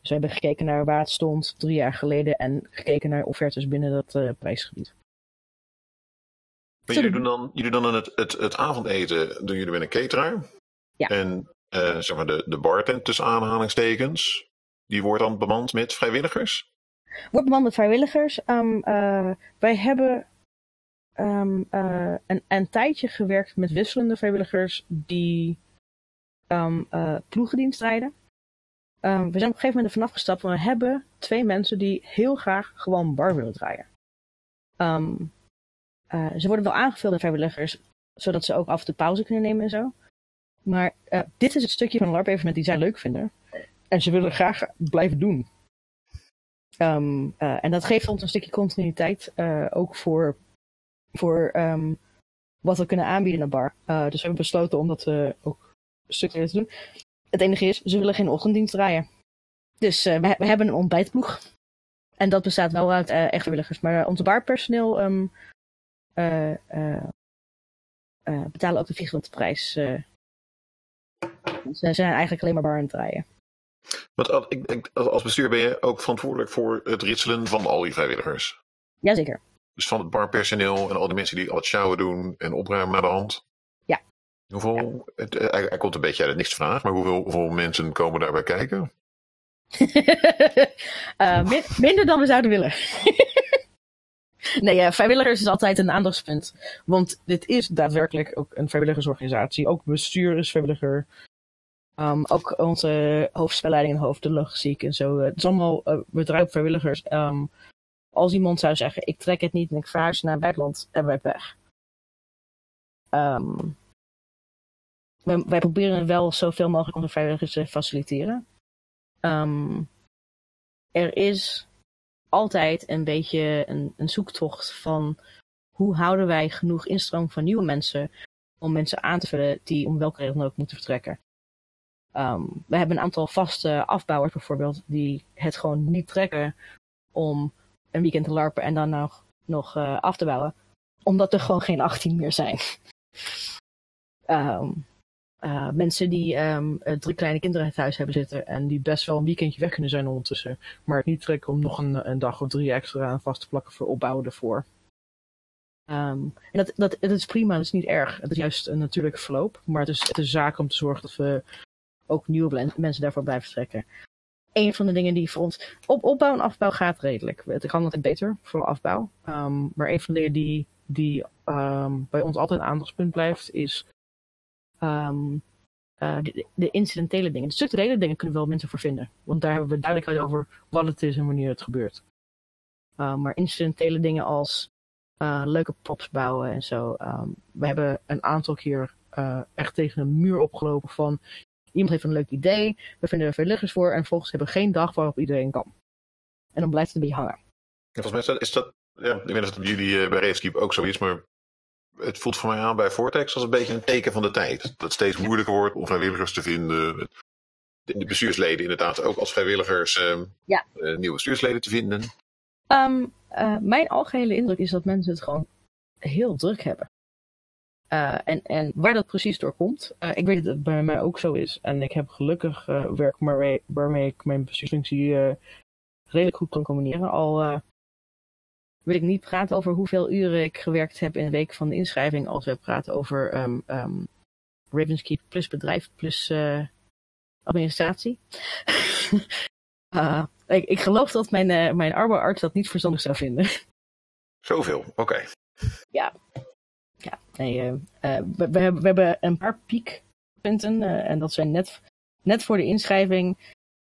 Dus we hebben gekeken naar waar het stond drie jaar geleden en gekeken naar offertes binnen dat eh, prijsgebied. Maar jullie doen dan, jullie doen dan het, het, het avondeten doen jullie met een cateraar. Ja. En eh, zeg maar de, de bartent tussen aanhalingstekens, die wordt dan bemand met vrijwilligers. Wordt bemand met vrijwilligers. Ehm, eh, wij hebben ehm, eh, een, een tijdje gewerkt met wisselende vrijwilligers die eh, ploegendienst rijden. We zijn op een gegeven moment er vanaf gestapt, want we hebben twee mensen die heel graag gewoon bar willen draaien. Ze worden wel aangevuld met vrijwilligers, zodat ze ook af en toe pauze kunnen nemen en zo. Maar eh, dit is het stukje van een LARP-evenement die zij leuk vinden. En ze willen graag blijven doen. Ehm, eh, en dat geeft ons een stukje continuïteit, eh, ook voor, voor ehm, wat we kunnen aanbieden de bar. Dus we hebben besloten om dat ook structureel te doen. Het enige is, ze willen geen ochtenddienst draaien. Dus we, we hebben een ontbijtploeg. En dat bestaat wel uit echt vrijwilligers. Maar onze barpersoneel um, betalen ook de vierkante prijs. Ze zijn eigenlijk alleen maar bar aan het draaien. Want ik, als bestuur ben je ook verantwoordelijk voor het ritselen van al die vrijwilligers? Jazeker. Dus van het barpersoneel en al die mensen die al het sjouwen doen en opruimen naar de hand? Ja. Hoeveel, het, hij, komt een beetje uit het niks vraag, maar hoeveel, hoeveel mensen komen daarbij kijken? uh, minder dan we zouden willen. nee, uh, vrijwilligers is altijd een aandachtspunt. Want dit is daadwerkelijk ook een vrijwilligersorganisatie. Ook bestuur is vrijwilliger. Um, ook onze hoofdspelleiding en hoofd de logistiek en zo. Het is allemaal uh, bedrijf vrijwilligers. Um, als iemand zou zeggen, ik trek het niet en ik verhuis naar het buitenland, en wij weg. Um, wij, wij, proberen wel zoveel mogelijk onze vrijwilligers te faciliteren. Er is altijd een beetje een, een, zoektocht van hoe houden wij genoeg instroom van nieuwe mensen om mensen aan te vullen die om welke reden ook moeten vertrekken. Um, we hebben een aantal vaste afbouwers bijvoorbeeld die het gewoon niet trekken om een weekend te larpen en dan nog, nog uh, af te bouwen. Omdat er gewoon geen 18 meer zijn. um, uh, mensen die um, drie kleine kinderen in het huis hebben zitten en die best wel een weekendje weg kunnen zijn ondertussen. Maar het niet trekken om nog een, een dag of drie extra aan vast te plakken voor opbouwen ervoor. En dat, dat, dat is prima, dat is niet erg. Het is juist een natuurlijke verloop. Maar het is, is zaak om te zorgen dat we ook nieuwe mensen daarvoor blijven trekken een van de dingen die voor ons op opbouw en afbouw gaat redelijk. Het kan altijd beter voor afbouw. Um, maar een van de dingen die, die um, bij ons altijd een aandachtspunt blijft, is um, uh, de, de, incidentele dingen. De structurele dingen kunnen wel mensen voor vinden. Want daar hebben we duidelijkheid over wat het is en wanneer het gebeurt. maar incidentele dingen als uh, leuke props bouwen en zo. we hebben een aantal keer uh, echt tegen een muur opgelopen van Iemand heeft een leuk idee, we vinden er vrijwilligers voor en vervolgens hebben we geen dag waarop iedereen kan. En dan blijft het een beetje hangen. Ja, volgens mij is dat, ja, ik weet dat het jullie uh, bij Racekeep ook zo is, maar het voelt voor mij aan bij Vortex als een beetje een teken van de tijd. Dat het steeds moeilijker wordt om vrijwilligers te vinden. De bestuursleden inderdaad ook als vrijwilligers uh, ja. uh, nieuwe bestuursleden te vinden. Um, mijn algehele indruk is dat mensen het gewoon heel druk hebben. Uh, en, en waar dat precies door komt, uh, ik weet dat het bij mij ook zo is. En ik heb gelukkig uh, werk waarmee, waarmee ik mijn bestuursfunctie redelijk goed kan combineren. Al wil ik niet praten over hoeveel uren ik gewerkt heb in de week van de inschrijving, als we praten over um, um, Ravenskeep plus bedrijf plus administratie. ik, ik geloof dat mijn, mijn arbeidsarts dat niet verstandig zou vinden. Zoveel, oké. Okay. Ja, ja, nee, uh, we, we, hebben, we hebben een paar piekpunten. Uh, en dat zijn net, net voor de inschrijving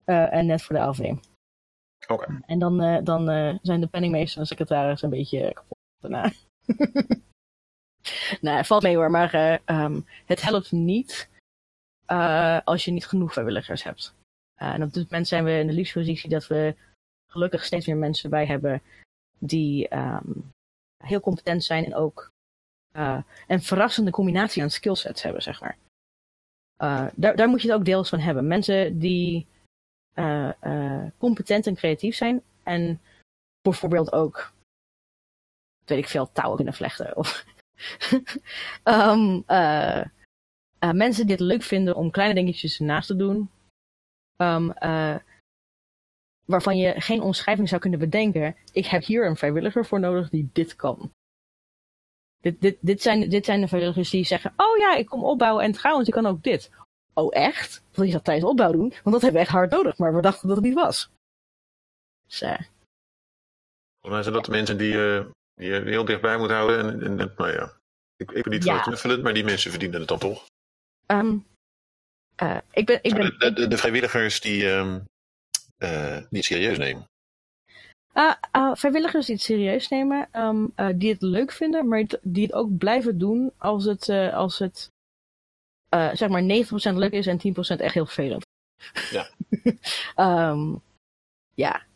en net voor de AV. Oké. Okay. En dan, dan zijn de penningmeester en secretaris een beetje kapot daarna. nou, het valt mee hoor, maar um, het helpt niet als je niet genoeg vrijwilligers hebt. en op dit moment zijn we in de liefste positie dat we gelukkig steeds meer mensen bij hebben die um, heel competent zijn en ook uh, een verrassende combinatie aan skillsets hebben, zeg maar. Uh, daar, daar moet je het ook deels van hebben. Mensen die uh, competent en creatief zijn en bijvoorbeeld ook, weet ik veel, touwen kunnen vlechten. Of um, mensen die het leuk vinden om kleine dingetjes naast te doen. Um, waarvan je geen omschrijving zou kunnen bedenken. Ik heb hier een vrijwilliger voor nodig die dit kan. Dit, dit, dit, zijn, dit zijn de vrijwilligers die zeggen: Oh ja, ik kom opbouwen en trouwens, ik kan ook dit. Oh, echt? Wil je dat tijdens opbouw doen? Want dat hebben we echt hard nodig, maar we dachten dat het niet was. Dus, uh, Volgens mij zijn dat de mensen die, uh, die je heel dichtbij moet houden. En, en, en nou ja, ik, ik ben niet ja. knuffelen, maar die mensen verdienen het dan toch? Um, uh, ik ben, ik ben, de, de, de, vrijwilligers die um, niet serieus nemen. Uh, uh, vrijwilligers die het serieus nemen, um, uh, die het leuk vinden, maar die het ook blijven doen als het, als het zeg maar 90% leuk is en 10% echt heel vervelend. Ja. um, ja.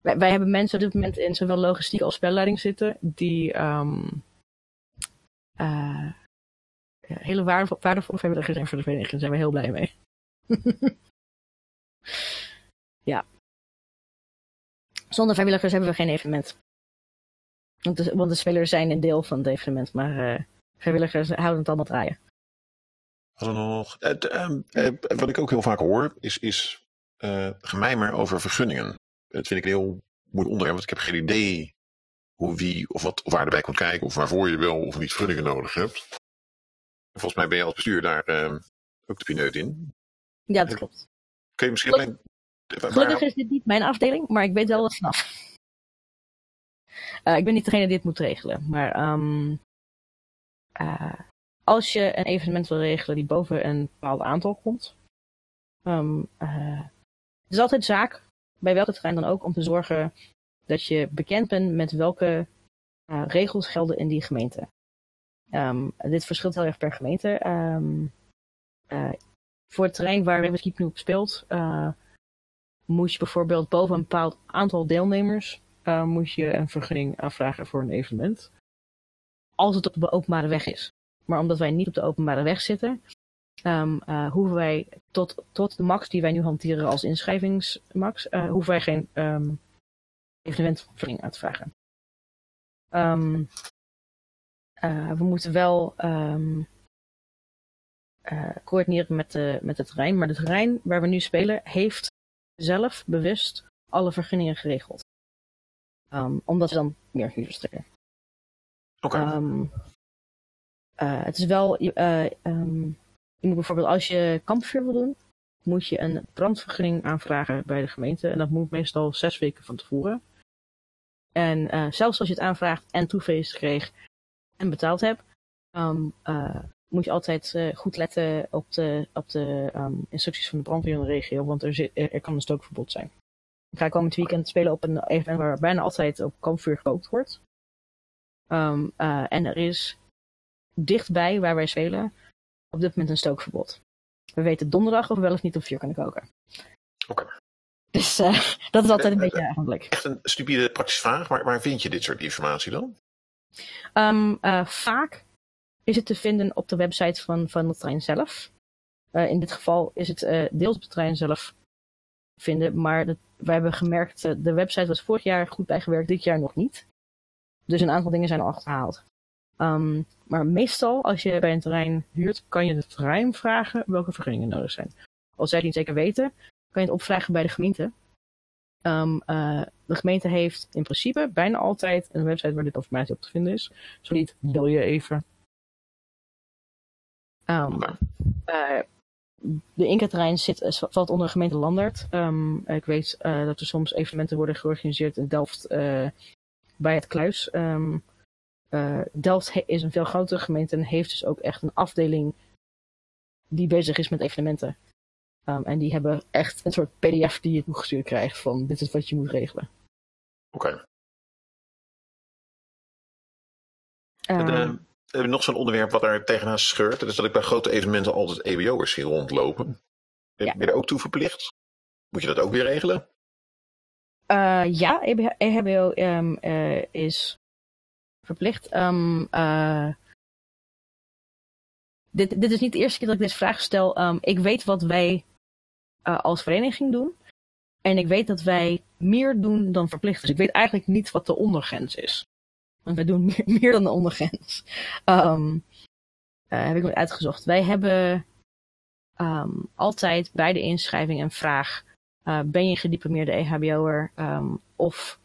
Wij, wij, hebben mensen op dit moment in zowel logistiek als spelleiding zitten die um, hele waardevol, waardevolle vrijwilligers zijn voor de vereniging. Daar zijn we heel blij mee. Zonder vrijwilligers hebben we geen evenement. Want de, want de spelers zijn een deel van het evenement, maar uh, vrijwilligers houden het allemaal draaien. Wat, nog, het, uh, wat ik ook heel vaak hoor, is, is uh, gemijmer over vergunningen. Dat vind ik een heel moeilijk onderwerp, want ik heb geen idee hoe, wie of wat of waar erbij komt kijken, of waarvoor je wel of niet vergunningen nodig hebt. Volgens mij ben je als bestuur daar ook de pineut in. Ja, dat klopt. Kun je misschien alleen... Gelukkig is dit niet mijn afdeling, maar ik weet wel wat vanaf. Uh, ik ben niet degene die dit moet regelen, maar um, uh, als je een evenement wil regelen die boven een bepaald aantal komt, um, het is altijd zaak, bij welke terrein dan ook, om te zorgen dat je bekend bent met welke regels gelden in die gemeente. Um, dit verschilt heel erg per gemeente. voor het terrein waar Keep nu op speelt, moet je bijvoorbeeld boven een bepaald aantal deelnemers uh, moet je een vergunning aanvragen voor een evenement. Als het op de openbare weg is. Maar omdat wij niet op de openbare weg zitten, um, uh, hoeven wij tot, tot de max die wij nu hanteren als inschrijvingsmax, uh, hoeven wij geen um, evenementvergunning aan te vragen. Um, we moeten wel coördineren met, de, met het terrein, maar het terrein waar we nu spelen heeft zelf bewust alle vergunningen geregeld. Um, omdat ze dan meer users trekken. Oké. Okay. Um, uh, het is wel, uh, um, je moet bijvoorbeeld als je kampvuur wil doen, moet je een brandvergunning aanvragen bij de gemeente. En dat moet meestal zes weken van tevoren. En uh, zelfs als je het aanvraagt en toefeest kreeg en betaald hebt, um, moet je altijd goed letten op de, op de um, instructies van de brandweer in de regio, want er, zit, er, er kan een stookverbod zijn. Ik ga komend weekend spelen op een evenement waar bijna altijd op kampvuur gekookt wordt. Um, uh, en er is dichtbij waar wij spelen op dit moment een stookverbod. We weten donderdag of we wel of niet op vuur kunnen koken. Oké. Okay. Dus uh, dat is altijd een beetje eigenlijk. Echt een stupide praktische vraag. Waar, waar vind je dit soort informatie dan? Um, uh, vaak is het te vinden op de website van, van de trein zelf. Uh, in dit geval is het deels op de trein zelf vinden. Maar dat, we hebben gemerkt, uh, de website was vorig jaar goed bijgewerkt, dit jaar nog niet. Dus een aantal dingen zijn al achterhaald. Um, maar meestal, als je bij een terrein huurt, kan je het terrein vragen welke vergunningen nodig zijn. Als zij het niet zeker weten, kan je het opvragen bij de gemeente. Uh, de gemeente heeft in principe bijna altijd een website waar dit informatie op te vinden is. Zo niet, bel je even. Um, uh, de Inca-terrein zit, eh, valt onder de gemeente Landert. Um, ik weet uh, dat er soms evenementen worden georganiseerd in Delft bij het Kluis. Um, Delft is een veel grotere gemeente en heeft dus ook echt een afdeling die bezig is met evenementen. Um, en die hebben echt een soort pdf die je toegestuurd krijgt van dit is wat je moet regelen. Oké. Okay nog zo'n onderwerp wat er tegenaan scheurt. Dat is dat ik bij grote evenementen altijd EBO'ers zie rondlopen. Ben je er ook toe verplicht? Moet je dat ook weer regelen? Uh, ja, EHBO um, uh, is verplicht. Um, uh, dit, dit is niet de eerste keer dat ik deze vraag stel. Um, ik weet wat wij als vereniging doen. En ik weet dat wij meer doen dan verplicht. Dus ik weet eigenlijk niet wat de ondergrens is. Want wij doen meer, dan de ondergrens. Um, uh, heb ik nooit uitgezocht. Wij hebben um, altijd bij de inschrijving een vraag. Uh, ben je gediplomeerde EHBO'er um, of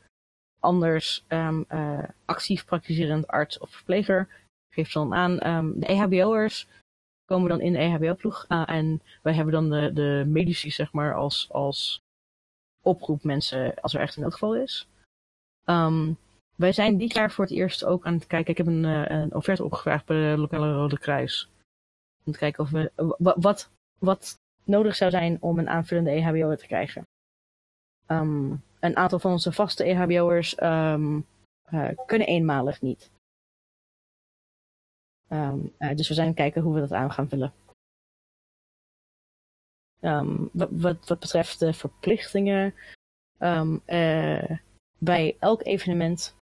anders uh, actief praktiserend arts of verpleger? Geef dan aan. De EHBO'ers komen dan in de EHBO-ploeg. En wij hebben dan de, de medici, zeg maar, als, als oproep mensen als er echt een noodgeval is. Um, wij zijn dit jaar voor het eerst ook aan het kijken. Ik heb een, uh, een offerte opgevraagd bij de lokale Rode Kruis. Om te kijken of we, wat, wat nodig zou zijn om een aanvullende EHBO te krijgen. Um, een aantal van onze vaste EHBO'ers um, uh, kunnen eenmalig niet. Uh, dus we zijn kijken hoe we dat aan gaan vullen. wat, wat, wat betreft de verplichtingen. bij elk evenement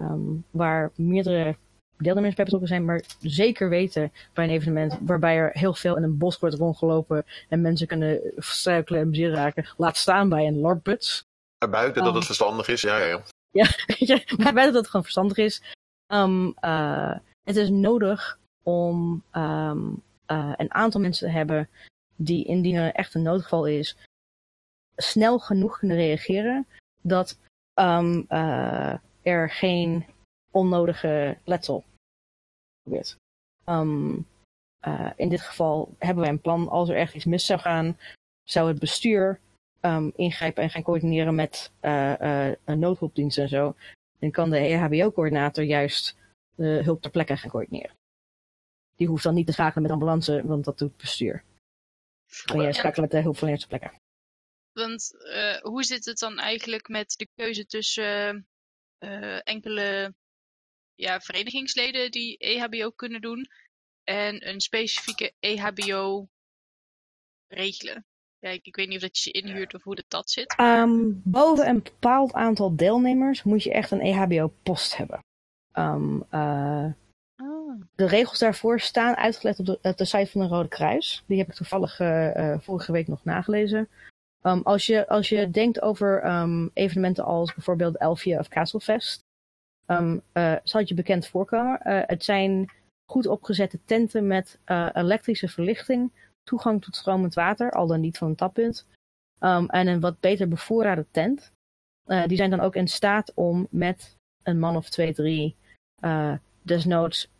Um, waar meerdere deelnemers bij betrokken zijn, maar zeker weten bij een evenement waarbij er heel veel in een bos wordt rondgelopen en mensen kunnen struikelen en bezier raken, laat staan bij een LARP-buts. Buiten dat het verstandig is, ja, ja, ja. Ja, buiten dat het gewoon verstandig is. Ehm, eh, het is nodig om ehm, eh, een aantal mensen te hebben die indien er echt een noodgeval is, snel genoeg kunnen reageren dat ehm, eh, er geen onnodige letsel gebeurt. Ehm, eh, in dit geval hebben wij een plan. Als er echt iets mis zou gaan, zou het bestuur ehm, ingrijpen en gaan coördineren met eh, eh, een noodhulpdienst en zo. Dan kan de EHBO-coördinator juist de hulp ter plekke gaan coördineren. Die hoeft dan niet te schakelen met ambulance, want dat doet het bestuur. Kan jij schakelen met de hulpverleners ter plekke. Want eh, hoe zit het dan eigenlijk met de keuze tussen eh, enkele ja, verenigingsleden die EHBO kunnen doen en een specifieke EHBO regelen? Ja, ik, ik weet niet of dat je ze inhuurt of hoe dat, dat zit. Ehm, boven een bepaald aantal deelnemers moet je echt een EHBO-post hebben. Ehm, eh, Ah. de regels daarvoor staan uitgelegd op de, op de site van de Rode Kruis. Die heb ik toevallig eh, eh, vorige week nog nagelezen. Ehm, als, je, als je denkt over ehm, evenementen als bijvoorbeeld Elfje of Castlefest, ehm, eh, zal het je bekend voorkomen. Eh, het zijn goed opgezette tenten met eh, elektrische verlichting, toegang tot stromend water, al dan niet van een tappunt, en een wat beter bevoorrade tent. Die zijn dan ook in staat om met een man of twee, drie, desnoods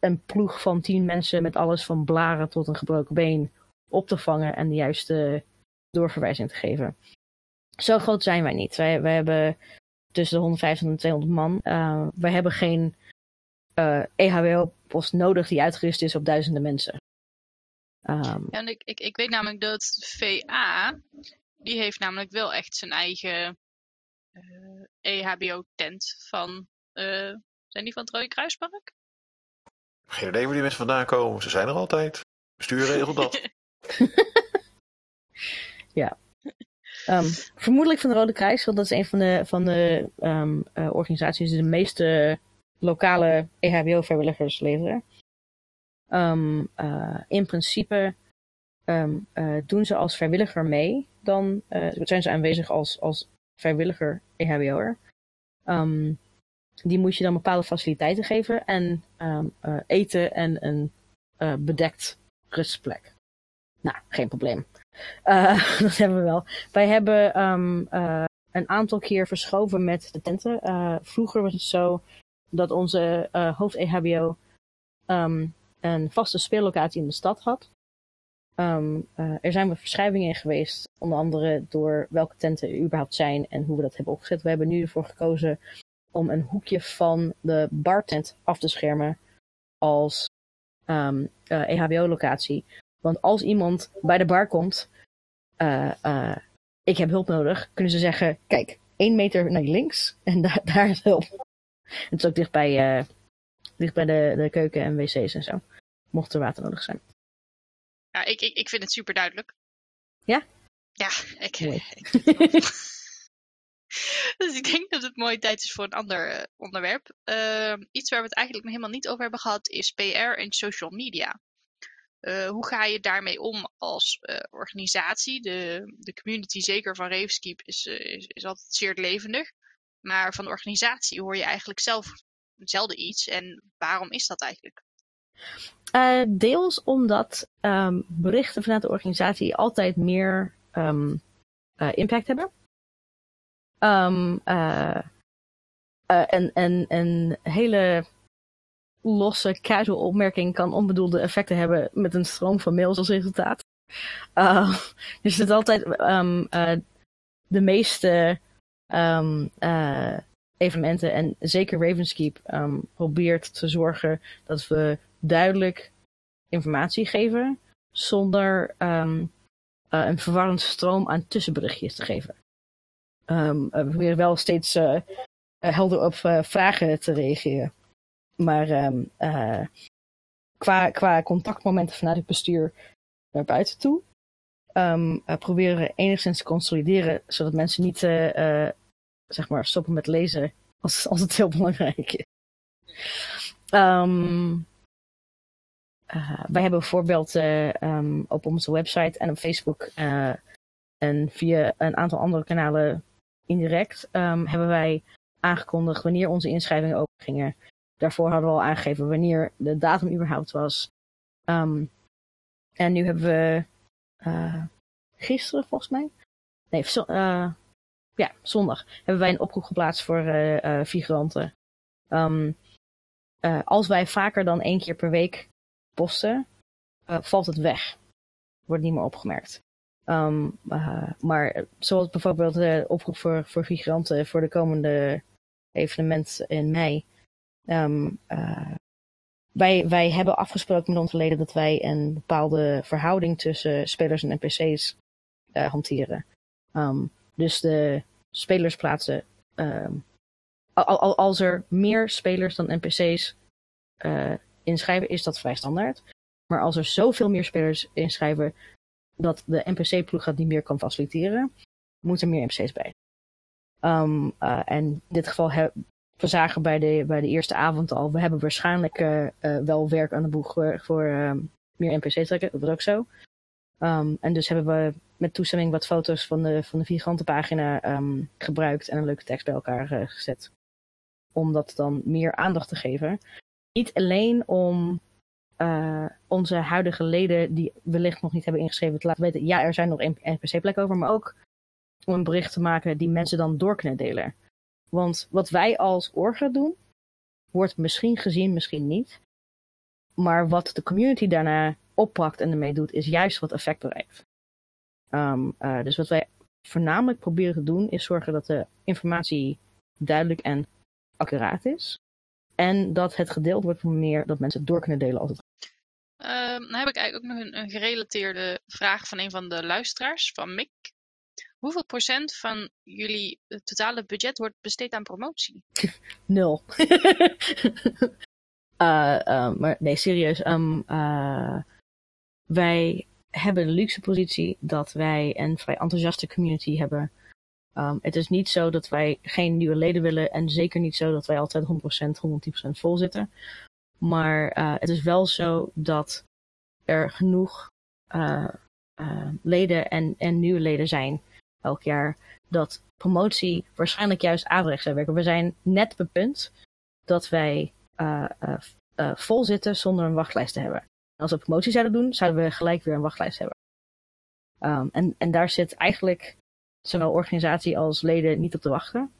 een ploeg van tien mensen met alles van blaren tot een gebroken been op te vangen en de juiste doorverwijzing te geven. Zo groot zijn wij niet. Wij, wij hebben tussen de 150 en 200 man. Uh, wij hebben geen uh, EHBO-post nodig die uitgerust is op duizenden mensen. Um, ja, en ik, ik, ik weet namelijk dat VA, die heeft namelijk wel echt zijn eigen uh, EHBO-tent van, uh, zijn die van het Rode Kruispark? Geen idee waar die mensen vandaan komen. Ze zijn er altijd. Bestuur regelt dat. ja. Um, vermoedelijk van de Rode Kruis, want dat is een van de, van de um, uh, organisaties die de meeste lokale EHBO-vrijwilligers leveren. Um, uh, in principe uh, doen ze als vrijwilliger mee, dan zijn ze aanwezig als, als vrijwilliger EHBO'er. die moet je dan bepaalde faciliteiten geven en eten en een bedekt rustplek. Nou, geen probleem. Uh, dat hebben we wel. Wij hebben um, uh, een aantal keer verschoven met de tenten. Uh, vroeger was het zo dat onze hoofd-EHBO um, een vaste speellocatie in de stad had. Um, er zijn verschuivingen in geweest, onder andere door welke tenten er überhaupt zijn en hoe we dat hebben opgezet. We hebben nu ervoor gekozen om een hoekje van de bartent af te schermen als EHBO-locatie. Want als iemand bij de bar komt, uh, uh, ik heb hulp nodig, kunnen ze zeggen, kijk, één meter naar links en daar, daar is hulp. Het is ook dicht bij, uh, dicht bij de, de keuken en wc's en zo, mocht er water nodig zijn. Ja, ik, ik, ik vind het super duidelijk. Ja? Ja, ik, nee. ik Dus ik denk dat het mooie tijd is voor een ander onderwerp. Uh, iets waar we het eigenlijk nog helemaal niet over hebben gehad is PR en social media. Uh, hoe ga je daarmee om als uh, organisatie? De, de community, zeker van Ravenskeep, is, uh, is, is, altijd zeer levendig. Maar van de organisatie hoor je eigenlijk zelf zelden iets. En waarom is dat eigenlijk? Deels omdat um, berichten vanuit de organisatie altijd meer um, impact hebben. Um, en, en, en hele losse casual opmerking kan onbedoelde effecten hebben met een stroom van mails als resultaat. Uh, dus het is altijd um, uh, de meeste um, evenementen en zeker Ravenskeep um, probeert te zorgen dat we duidelijk informatie geven zonder um, een verwarrend stroom aan tussenberichtjes te geven. We proberen wel steeds helder op vragen te reageren. Maar um, qua, qua contactmomenten vanuit het bestuur naar buiten toe, um, proberen we enigszins te consolideren, zodat mensen niet uh, zeg maar stoppen met lezen als, als het heel belangrijk is. Um, wij hebben bijvoorbeeld op onze website en op Facebook en via een aantal andere kanalen indirect hebben wij aangekondigd wanneer onze inschrijvingen open gingen. Daarvoor hadden we al aangegeven wanneer de datum überhaupt was. Ehm, en nu hebben we uh, gisteren volgens mij. Nee, uh, ja, zondag hebben wij een oproep geplaatst voor uh, figuranten. Um, als wij vaker dan één keer per week posten, valt het weg. Wordt niet meer opgemerkt. Um, maar zoals bijvoorbeeld de oproep voor, voor figuranten voor de komende evenement in mei. Um, wij, wij hebben afgesproken met onze leden dat wij een bepaalde verhouding tussen spelers en NPC's uh, hanteren. Um, dus de spelers plaatsen. Um, al, als er meer spelers dan NPC's uh, inschrijven, is dat vrij standaard. Maar als er zoveel meer spelers inschrijven dat de NPC-ploeg dat niet meer kan faciliteren, moeten er meer NPC's bij. Um, en in dit geval we zagen bij de, bij de eerste avond al, we hebben waarschijnlijk uh, uh, wel werk aan de boeg voor, uh, meer NPC trekken. Dat was ook zo. Um, en dus hebben we met toestemming wat foto's van de, van de viergantenpagina um, gebruikt en een leuke tekst bij elkaar gezet. Om dat dan meer aandacht te geven. Niet alleen om onze huidige leden die wellicht nog niet hebben ingeschreven te laten weten, ja, er zijn nog NPC-plekken over, maar ook om een bericht te maken die mensen dan door kunnen delen. Want wat wij als orga doen, wordt misschien gezien, misschien niet. Maar wat de community daarna oppakt en ermee doet, is juist wat effect bereikt. Um, uh, dus wat wij voornamelijk proberen te doen, is zorgen dat de informatie duidelijk en accuraat is. En dat het gedeeld wordt voor meer dat mensen het door kunnen delen als het. Dan heb ik eigenlijk ook nog een, een gerelateerde vraag van een van de luisteraars, van Mick. Hoeveel procent van jullie eh, totale budget wordt besteed aan promotie? Nul. uh, uh, maar nee, serieus. Um, wij hebben de luxe positie dat wij een vrij enthousiaste community hebben. Um, het is niet zo dat wij geen nieuwe leden willen en zeker niet zo dat wij altijd 100%, 110% vol zitten. Maar het is wel zo dat er genoeg leden en, en nieuwe leden zijn elk jaar dat promotie waarschijnlijk juist averechts zou werken. We zijn net op het punt dat wij uh, uh, uh, vol zitten zonder een wachtlijst te hebben. als we promotie zouden doen, zouden we gelijk weer een wachtlijst hebben. Um, en, en daar zit eigenlijk zowel organisatie als leden niet op te wachten.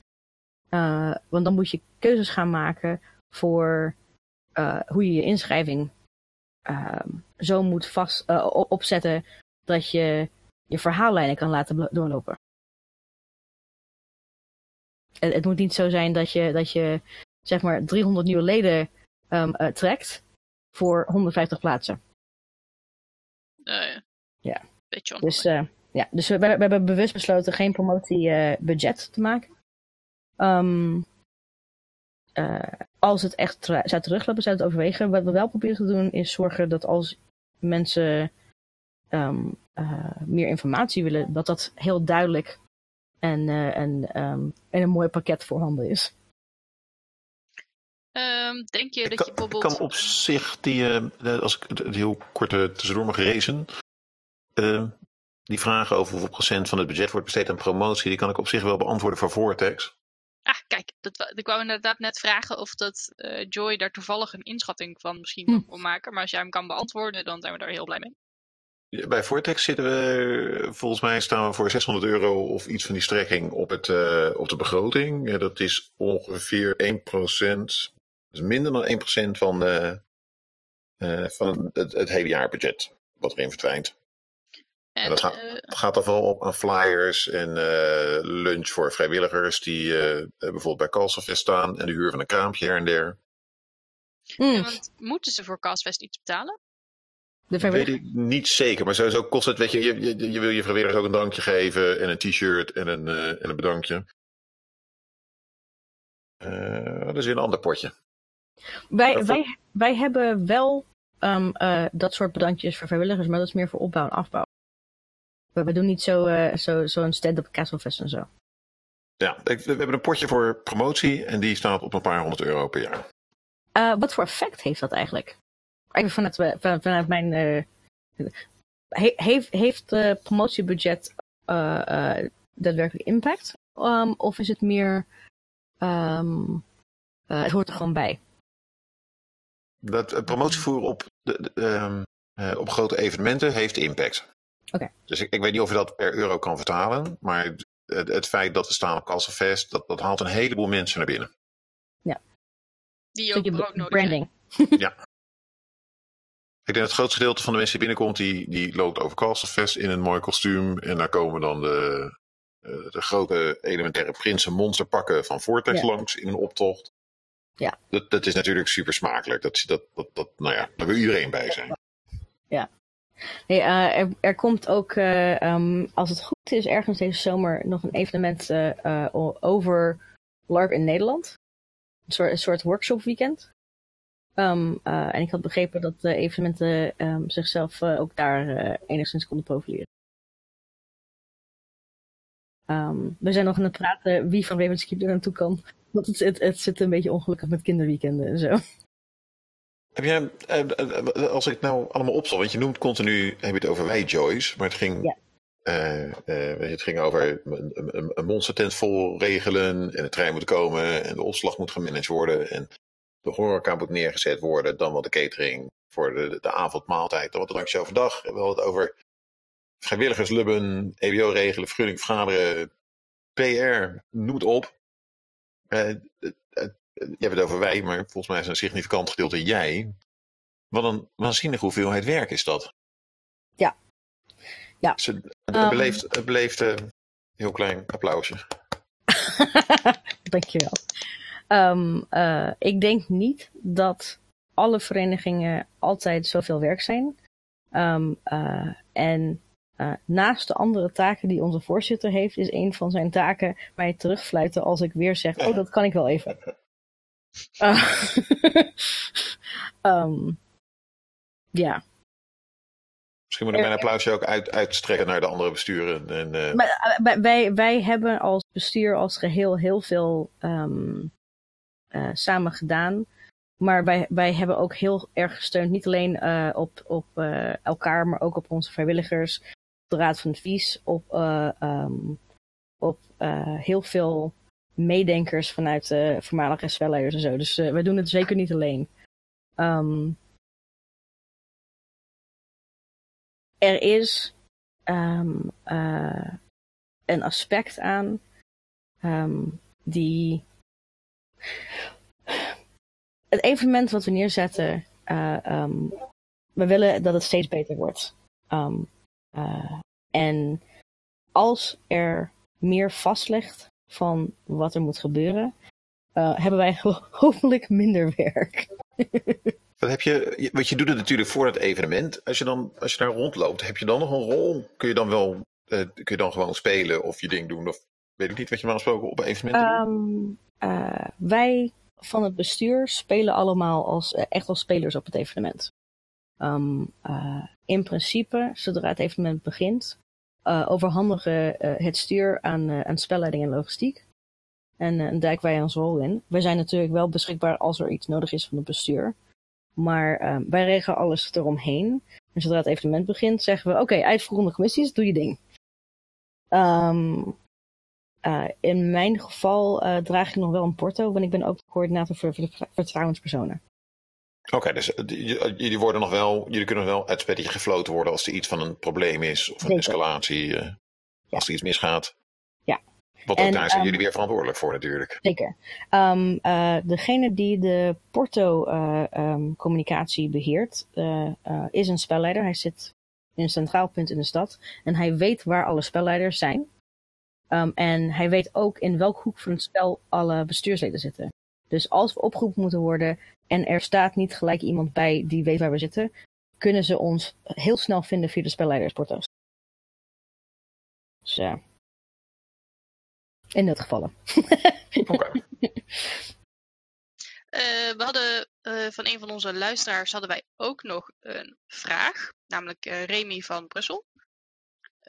want dan moet je keuzes gaan maken voor hoe je je inschrijving ehm, zo moet vast opzetten dat je je verhaallijnen kan laten doorlopen. Het, het, moet niet zo zijn dat je, dat je zeg maar 300 nieuwe leden um, uh, trekt voor 150 plaatsen. Uh, ja. ja. Beetje dus, uh, ja, dus we, we, hebben bewust besloten geen promotiebudget te maken. Um, als het echt zou teruglopen, zou het overwegen. Wat we wel proberen te doen, is zorgen dat als mensen um, uh, meer informatie willen, dat dat heel duidelijk en, uh, en, um, en een mooi pakket voorhanden is. Um, denk je ik dat kan, je bijvoorbeeld... Ik kan op zich die, uh, als ik het heel kort tussendoor mag rezen, die vragen over hoeveel procent van het budget wordt besteed aan promotie, die kan ik op zich wel beantwoorden voor Vortex. Ah, kijk, dat, ik wou inderdaad net vragen of dat uh, Joy daar toevallig een inschatting van misschien hm. wil maken. Maar als jij hem kan beantwoorden, dan zijn we daar heel blij mee. Bij Vortex zitten we, volgens mij staan we voor 600 euro of iets van die strekking op, het, uh, op de begroting. dat is ongeveer 1%, dat is minder dan 1% van, de, uh, van het, het, hele jaarbudget wat erin verdwijnt. En, en dat gaat, uh, gaat dan vooral op aan flyers en lunch voor vrijwilligers die bijvoorbeeld bij Calsafest staan en de huur van een kraampje her en der. Mm. Ja, want moeten ze voor Calsafest iets betalen? Weet ik niet zeker, maar sowieso kost het, weet je, je, je, je wil je vrijwilligers ook een drankje geven en een t-shirt en een, uh, en een bedankje. Uh, dat is weer een ander potje. Wij, wij, wij hebben wel um, uh, dat soort bedankjes voor vrijwilligers, maar dat is meer voor opbouw en afbouw. We, we doen niet zo'n zo, zo stand-up castlefest en zo. Ja, we hebben een potje voor promotie en die staat op een paar honderd euro per jaar. wat voor effect heeft dat eigenlijk? Even vanuit, vanuit, vanuit mijn. Uh, heeft, heeft het promotiebudget uh, daadwerkelijk impact? ehm, of is het meer, ehm, eh, het hoort er gewoon bij? Dat uh, promotievoer op, de, de, ehm, uh, op grote evenementen heeft impact. Oké. Dus ik, ik weet niet of je dat per euro kan vertalen, maar het, het feit dat we staan op Kassenfest, dat, dat haalt een heleboel mensen naar binnen. Ja. Die ook Stukje brood nodig branding. Ja. Ik denk dat het grootste gedeelte van de mensen die binnenkomt, die, die loopt over Castlefest in een mooi kostuum. En daar komen dan de, uh, de grote elementaire prinsen monsterpakken van Vortex Ja. langs in een optocht. Ja. Dat, dat is natuurlijk super smakelijk. Dat, dat, dat, dat, nou ja, daar wil iedereen bij zijn. Nee, eh, er, er komt ook, eh, ehm, als het goed is, ergens deze zomer nog een evenement eh, eh, over LARP in Nederland. Een soort, een soort workshop weekend. Ehm, eh, en ik had begrepen dat de evenementen ehm, zichzelf eh, ook daar eh, enigszins konden profileren. Ehm, we zijn nog aan het praten wie van Ravenskeep er naartoe kan. Want het, het, het zit een beetje ongelukkig met kinderweekenden en zo. Heb jij, als ik het nou allemaal opstel, want je noemt continu, heb je het over wij Joyce, maar het ging, Ja. het ging over een, een, een monstertent vol regelen en de trein moet komen en de opslag moet gemanaged worden en de horeca moet neergezet worden, dan wat de catering voor de, de avondmaaltijd, dan wat de drankje overdag. We hebben het over vrijwilligerslubben, EBO regelen, vergunning vergaderen, PR, noem het op. Het- het- je hebt het over wij, maar volgens mij is een significant gedeelte jij. Wat een waanzinnige hoeveelheid werk is dat. Ja. Ja. Dus het, het Ehm. beleeft, het beleeft eh, heel klein applausje. Dankjewel. Ehm eh ik denk niet dat alle verenigingen altijd zoveel werk zijn. Ehm, eh, en eh, naast de andere taken die onze voorzitter heeft, is een van zijn taken mij terugfluiten als ik weer zeg: Oh, dat kan ik wel even. Eh, ehm, ja. Misschien moet ik mijn applausje ook uit, uitstrekken naar de andere besturen. En, Maar wij- wij, hebben als bestuur als geheel heel veel samen gedaan. Maar wij, wij hebben ook heel erg gesteund, niet alleen eh, op, op eh, elkaar, maar ook op onze vrijwilligers, op de Raad van Advies, op, eh, ehm, op eh, heel veel meedenkers vanuit de voormalige spelleiders en zo. Dus eh, wij doen het zeker niet alleen. Ehm, er is ehm, eh, een aspect aan die. Het evenement wat we neerzetten, eh, ehm, we willen dat het steeds beter wordt. Ehm, eh, en als er meer vastlegt van wat er moet gebeuren, eh, hebben wij hopelijk minder werk. wat heb je, want je doet het natuurlijk voor het evenement. Als je, dan, als je daar rondloopt, heb je dan nog een rol? Kun je dan wel eh, kun je dan gewoon spelen of je ding doen? Of weet ik niet wat je normaal gesproken op evenementen doet? Eh, wij van het bestuur spelen allemaal als, eh, echt als spelers op het evenement. Ehm, eh, in principe, zodra het evenement begint, eh, overhandigen het stuur aan, aan spelleiding en logistiek. En duiken wij ons rol in. Wij zijn natuurlijk wel beschikbaar als er iets nodig is van het bestuur. Maar ehm, wij regelen alles eromheen. En zodra het evenement begint, zeggen we: Oké, uitvoerende commissies, doe je ding. Ehm, eh, in mijn geval eh, draag ik nog wel een porto, want ik ben ook de coördinator voor ver- vertrouwenspersonen. Oké, dus eh, jullie, worden nog wel, jullie kunnen nog wel uit het spelletje gefloten worden als er iets van een probleem is of een Zeker. escalatie. als er iets misgaat. Ja. Want ook En, daar zijn ehm, jullie weer verantwoordelijk voor natuurlijk. Zeker. Ehm, eh, degene die de porto-communicatie beheert, eh, eh, is een spelleider. Hij zit in een centraal punt in de stad en hij weet waar alle spelleiders zijn. Ehm, en hij weet ook in welk hoek van het spel alle bestuursleden zitten. Dus als we opgeroepen moeten worden en er staat niet gelijk iemand bij die weet waar we zitten, kunnen ze ons heel snel vinden via de spelleidersporto's. Dus ja. In dat gevallen. Oké. Eh, we hadden eh, van een van onze luisteraars hadden wij ook nog een vraag, namelijk eh, Remy van Brussel.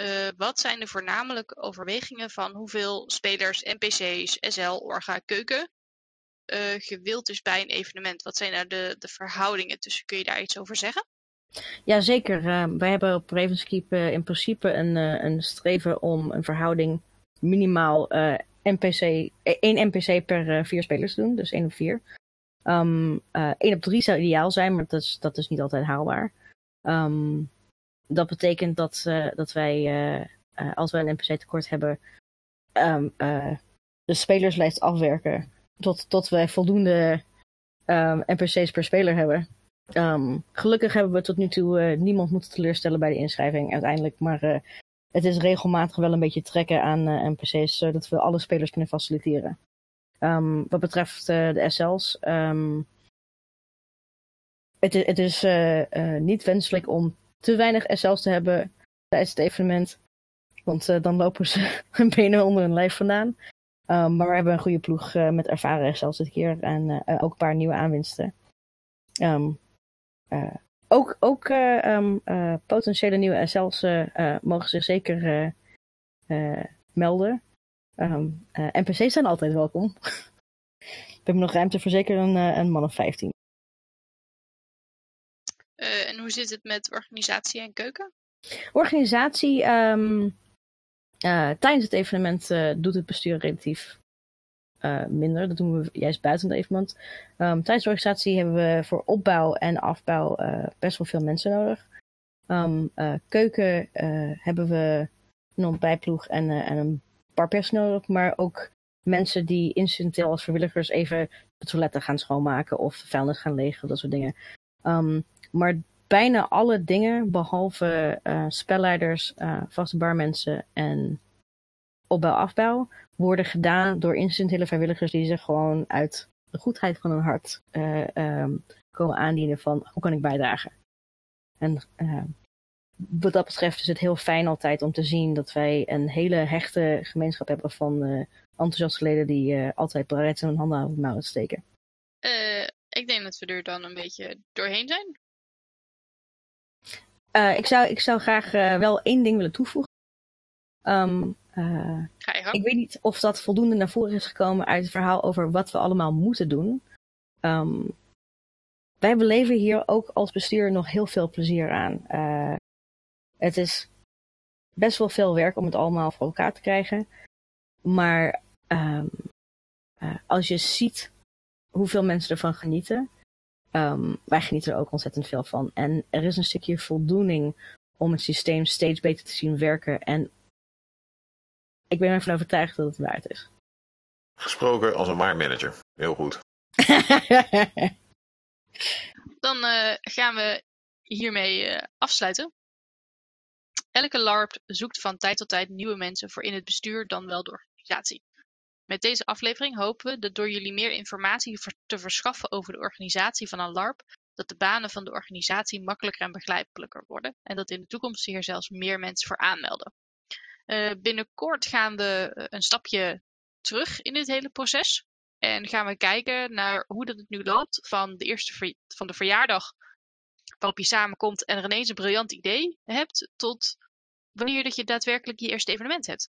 Eh, wat zijn de voornamelijke overwegingen van hoeveel spelers, NPC's, SL, Orga, Keuken eh, gewild is bij een evenement? Wat zijn nou de, de verhoudingen tussen? Kun je daar iets over zeggen? Jazeker. Uh, wij hebben op Ravenskeep uh, in principe een, uh, een streven om een verhouding minimaal uh, NPC, één NPC per vier spelers doen, dus één op vier. Um, op drie zou ideaal zijn, maar dat is, dat is niet altijd haalbaar. Um, dat betekent dat, dat wij, als we een NPC tekort hebben, um, de spelerslijst afwerken tot, tot wij voldoende um, NPC's per speler hebben. Um, gelukkig hebben we tot nu toe niemand moeten teleurstellen bij de inschrijving uiteindelijk. Maar het is regelmatig wel een beetje trekken aan NPC's, zodat we alle spelers kunnen faciliteren. Um, wat betreft de SL's. het, het is niet wenselijk om te weinig SL's te hebben tijdens het evenement. Want dan lopen ze hun benen onder hun lijf vandaan. Um, maar we hebben een goede ploeg uh, met ervaren zelfs dit keer. En uh, ook een paar nieuwe aanwinsten. Uh, ook ook um, potentiële nieuwe SL's mogen zich zeker melden. NPC's zijn altijd welkom. we hebben nog ruimte voor zeker een man of 15. En hoe zit het met organisatie en keuken? Organisatie, um, uh, tijdens het evenement uh, doet het bestuur relatief minder. Dat doen we juist buiten het evenement. Um, tijdens de organisatie hebben we voor opbouw en afbouw best wel veel mensen nodig. Um, keuken hebben we een ontbijtploeg en, en een paar personeel nodig, maar ook mensen die incidenteel als vrijwilligers even de toiletten gaan schoonmaken of vuilnis gaan legen, dat soort dingen. Um, maar bijna alle dingen, behalve uh, spelleiders, uh, vaste barmensen en opbouw-afbouw, worden gedaan door incidentele vrijwilligers die zich gewoon uit de goedheid van hun hart uh, um, komen aandienen van hoe kan ik bijdragen. En wat dat betreft is het heel fijn altijd om te zien dat wij een hele hechte gemeenschap hebben van enthousiaste leden die altijd bereid zijn hun handen aan het mouw te steken. ik denk dat we er dan een beetje doorheen zijn. Uh, ik, zou, ik zou graag uh, wel één ding willen toevoegen. Um, uh, Ga je ik weet niet of dat voldoende naar voren is gekomen uit het verhaal over wat we allemaal moeten doen. Um, wij beleven hier ook als bestuur nog heel veel plezier aan. het is best wel veel werk om het allemaal voor elkaar te krijgen. Maar um, als je ziet hoeveel mensen ervan genieten, Um, wij genieten er ook ontzettend veel van. En er is een stukje voldoening om het systeem steeds beter te zien werken. En ik ben ervan overtuigd dat het waard is. Gesproken als een manager. Heel goed. Dan uh, gaan we hiermee uh, afsluiten. Elke LARP zoekt van tijd tot tijd nieuwe mensen voor in het bestuur dan wel de organisatie. Met deze aflevering hopen we dat door jullie meer informatie te verschaffen over de organisatie van een LARP, dat de banen van de organisatie makkelijker en begrijpelijker worden en dat in de toekomst hier zelfs meer mensen voor aanmelden. Uh, binnenkort gaan we eh, een stapje terug in dit hele proces en gaan we kijken naar hoe dat het nu loopt van de eerste van de verjaardag waarop je samenkomt en er ineens een briljant idee hebt tot wanneer dat je daadwerkelijk je eerste evenement hebt.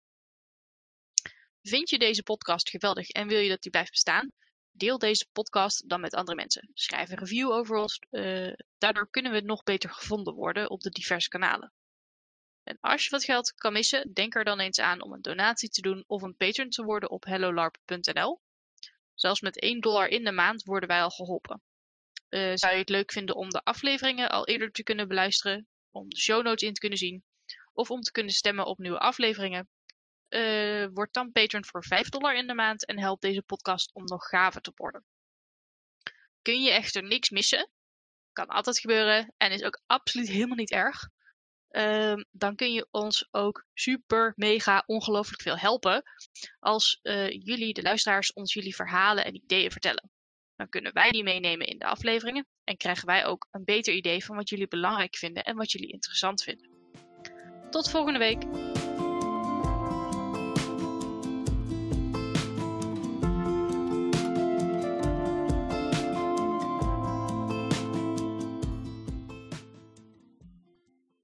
Vind je deze podcast geweldig en wil je dat die blijft bestaan? Deel deze podcast dan met andere mensen. Schrijf een review over ons. Uh, daardoor kunnen we nog beter gevonden worden op de diverse kanalen. En als je wat geld kan missen, denk er dan eens aan om een donatie te doen of een patron te worden op hellolarp.nl. Zelfs met 1 dollar in de maand worden wij al geholpen. Uh, zou je het leuk vinden om de afleveringen al eerder te kunnen beluisteren, om de show notes in te kunnen zien, of om te kunnen stemmen op nieuwe afleveringen? Uh, word dan patron voor 5 dollar in de maand en help deze podcast om nog gaver te worden. Kun je echter niks missen? Kan altijd gebeuren en is ook absoluut helemaal niet erg. Uh, dan kun je ons ook super, mega, ongelooflijk veel helpen als uh, jullie, de luisteraars, ons jullie verhalen en ideeën vertellen. Dan kunnen wij die meenemen in de afleveringen en krijgen wij ook een beter idee van wat jullie belangrijk vinden en wat jullie interessant vinden. Tot volgende week!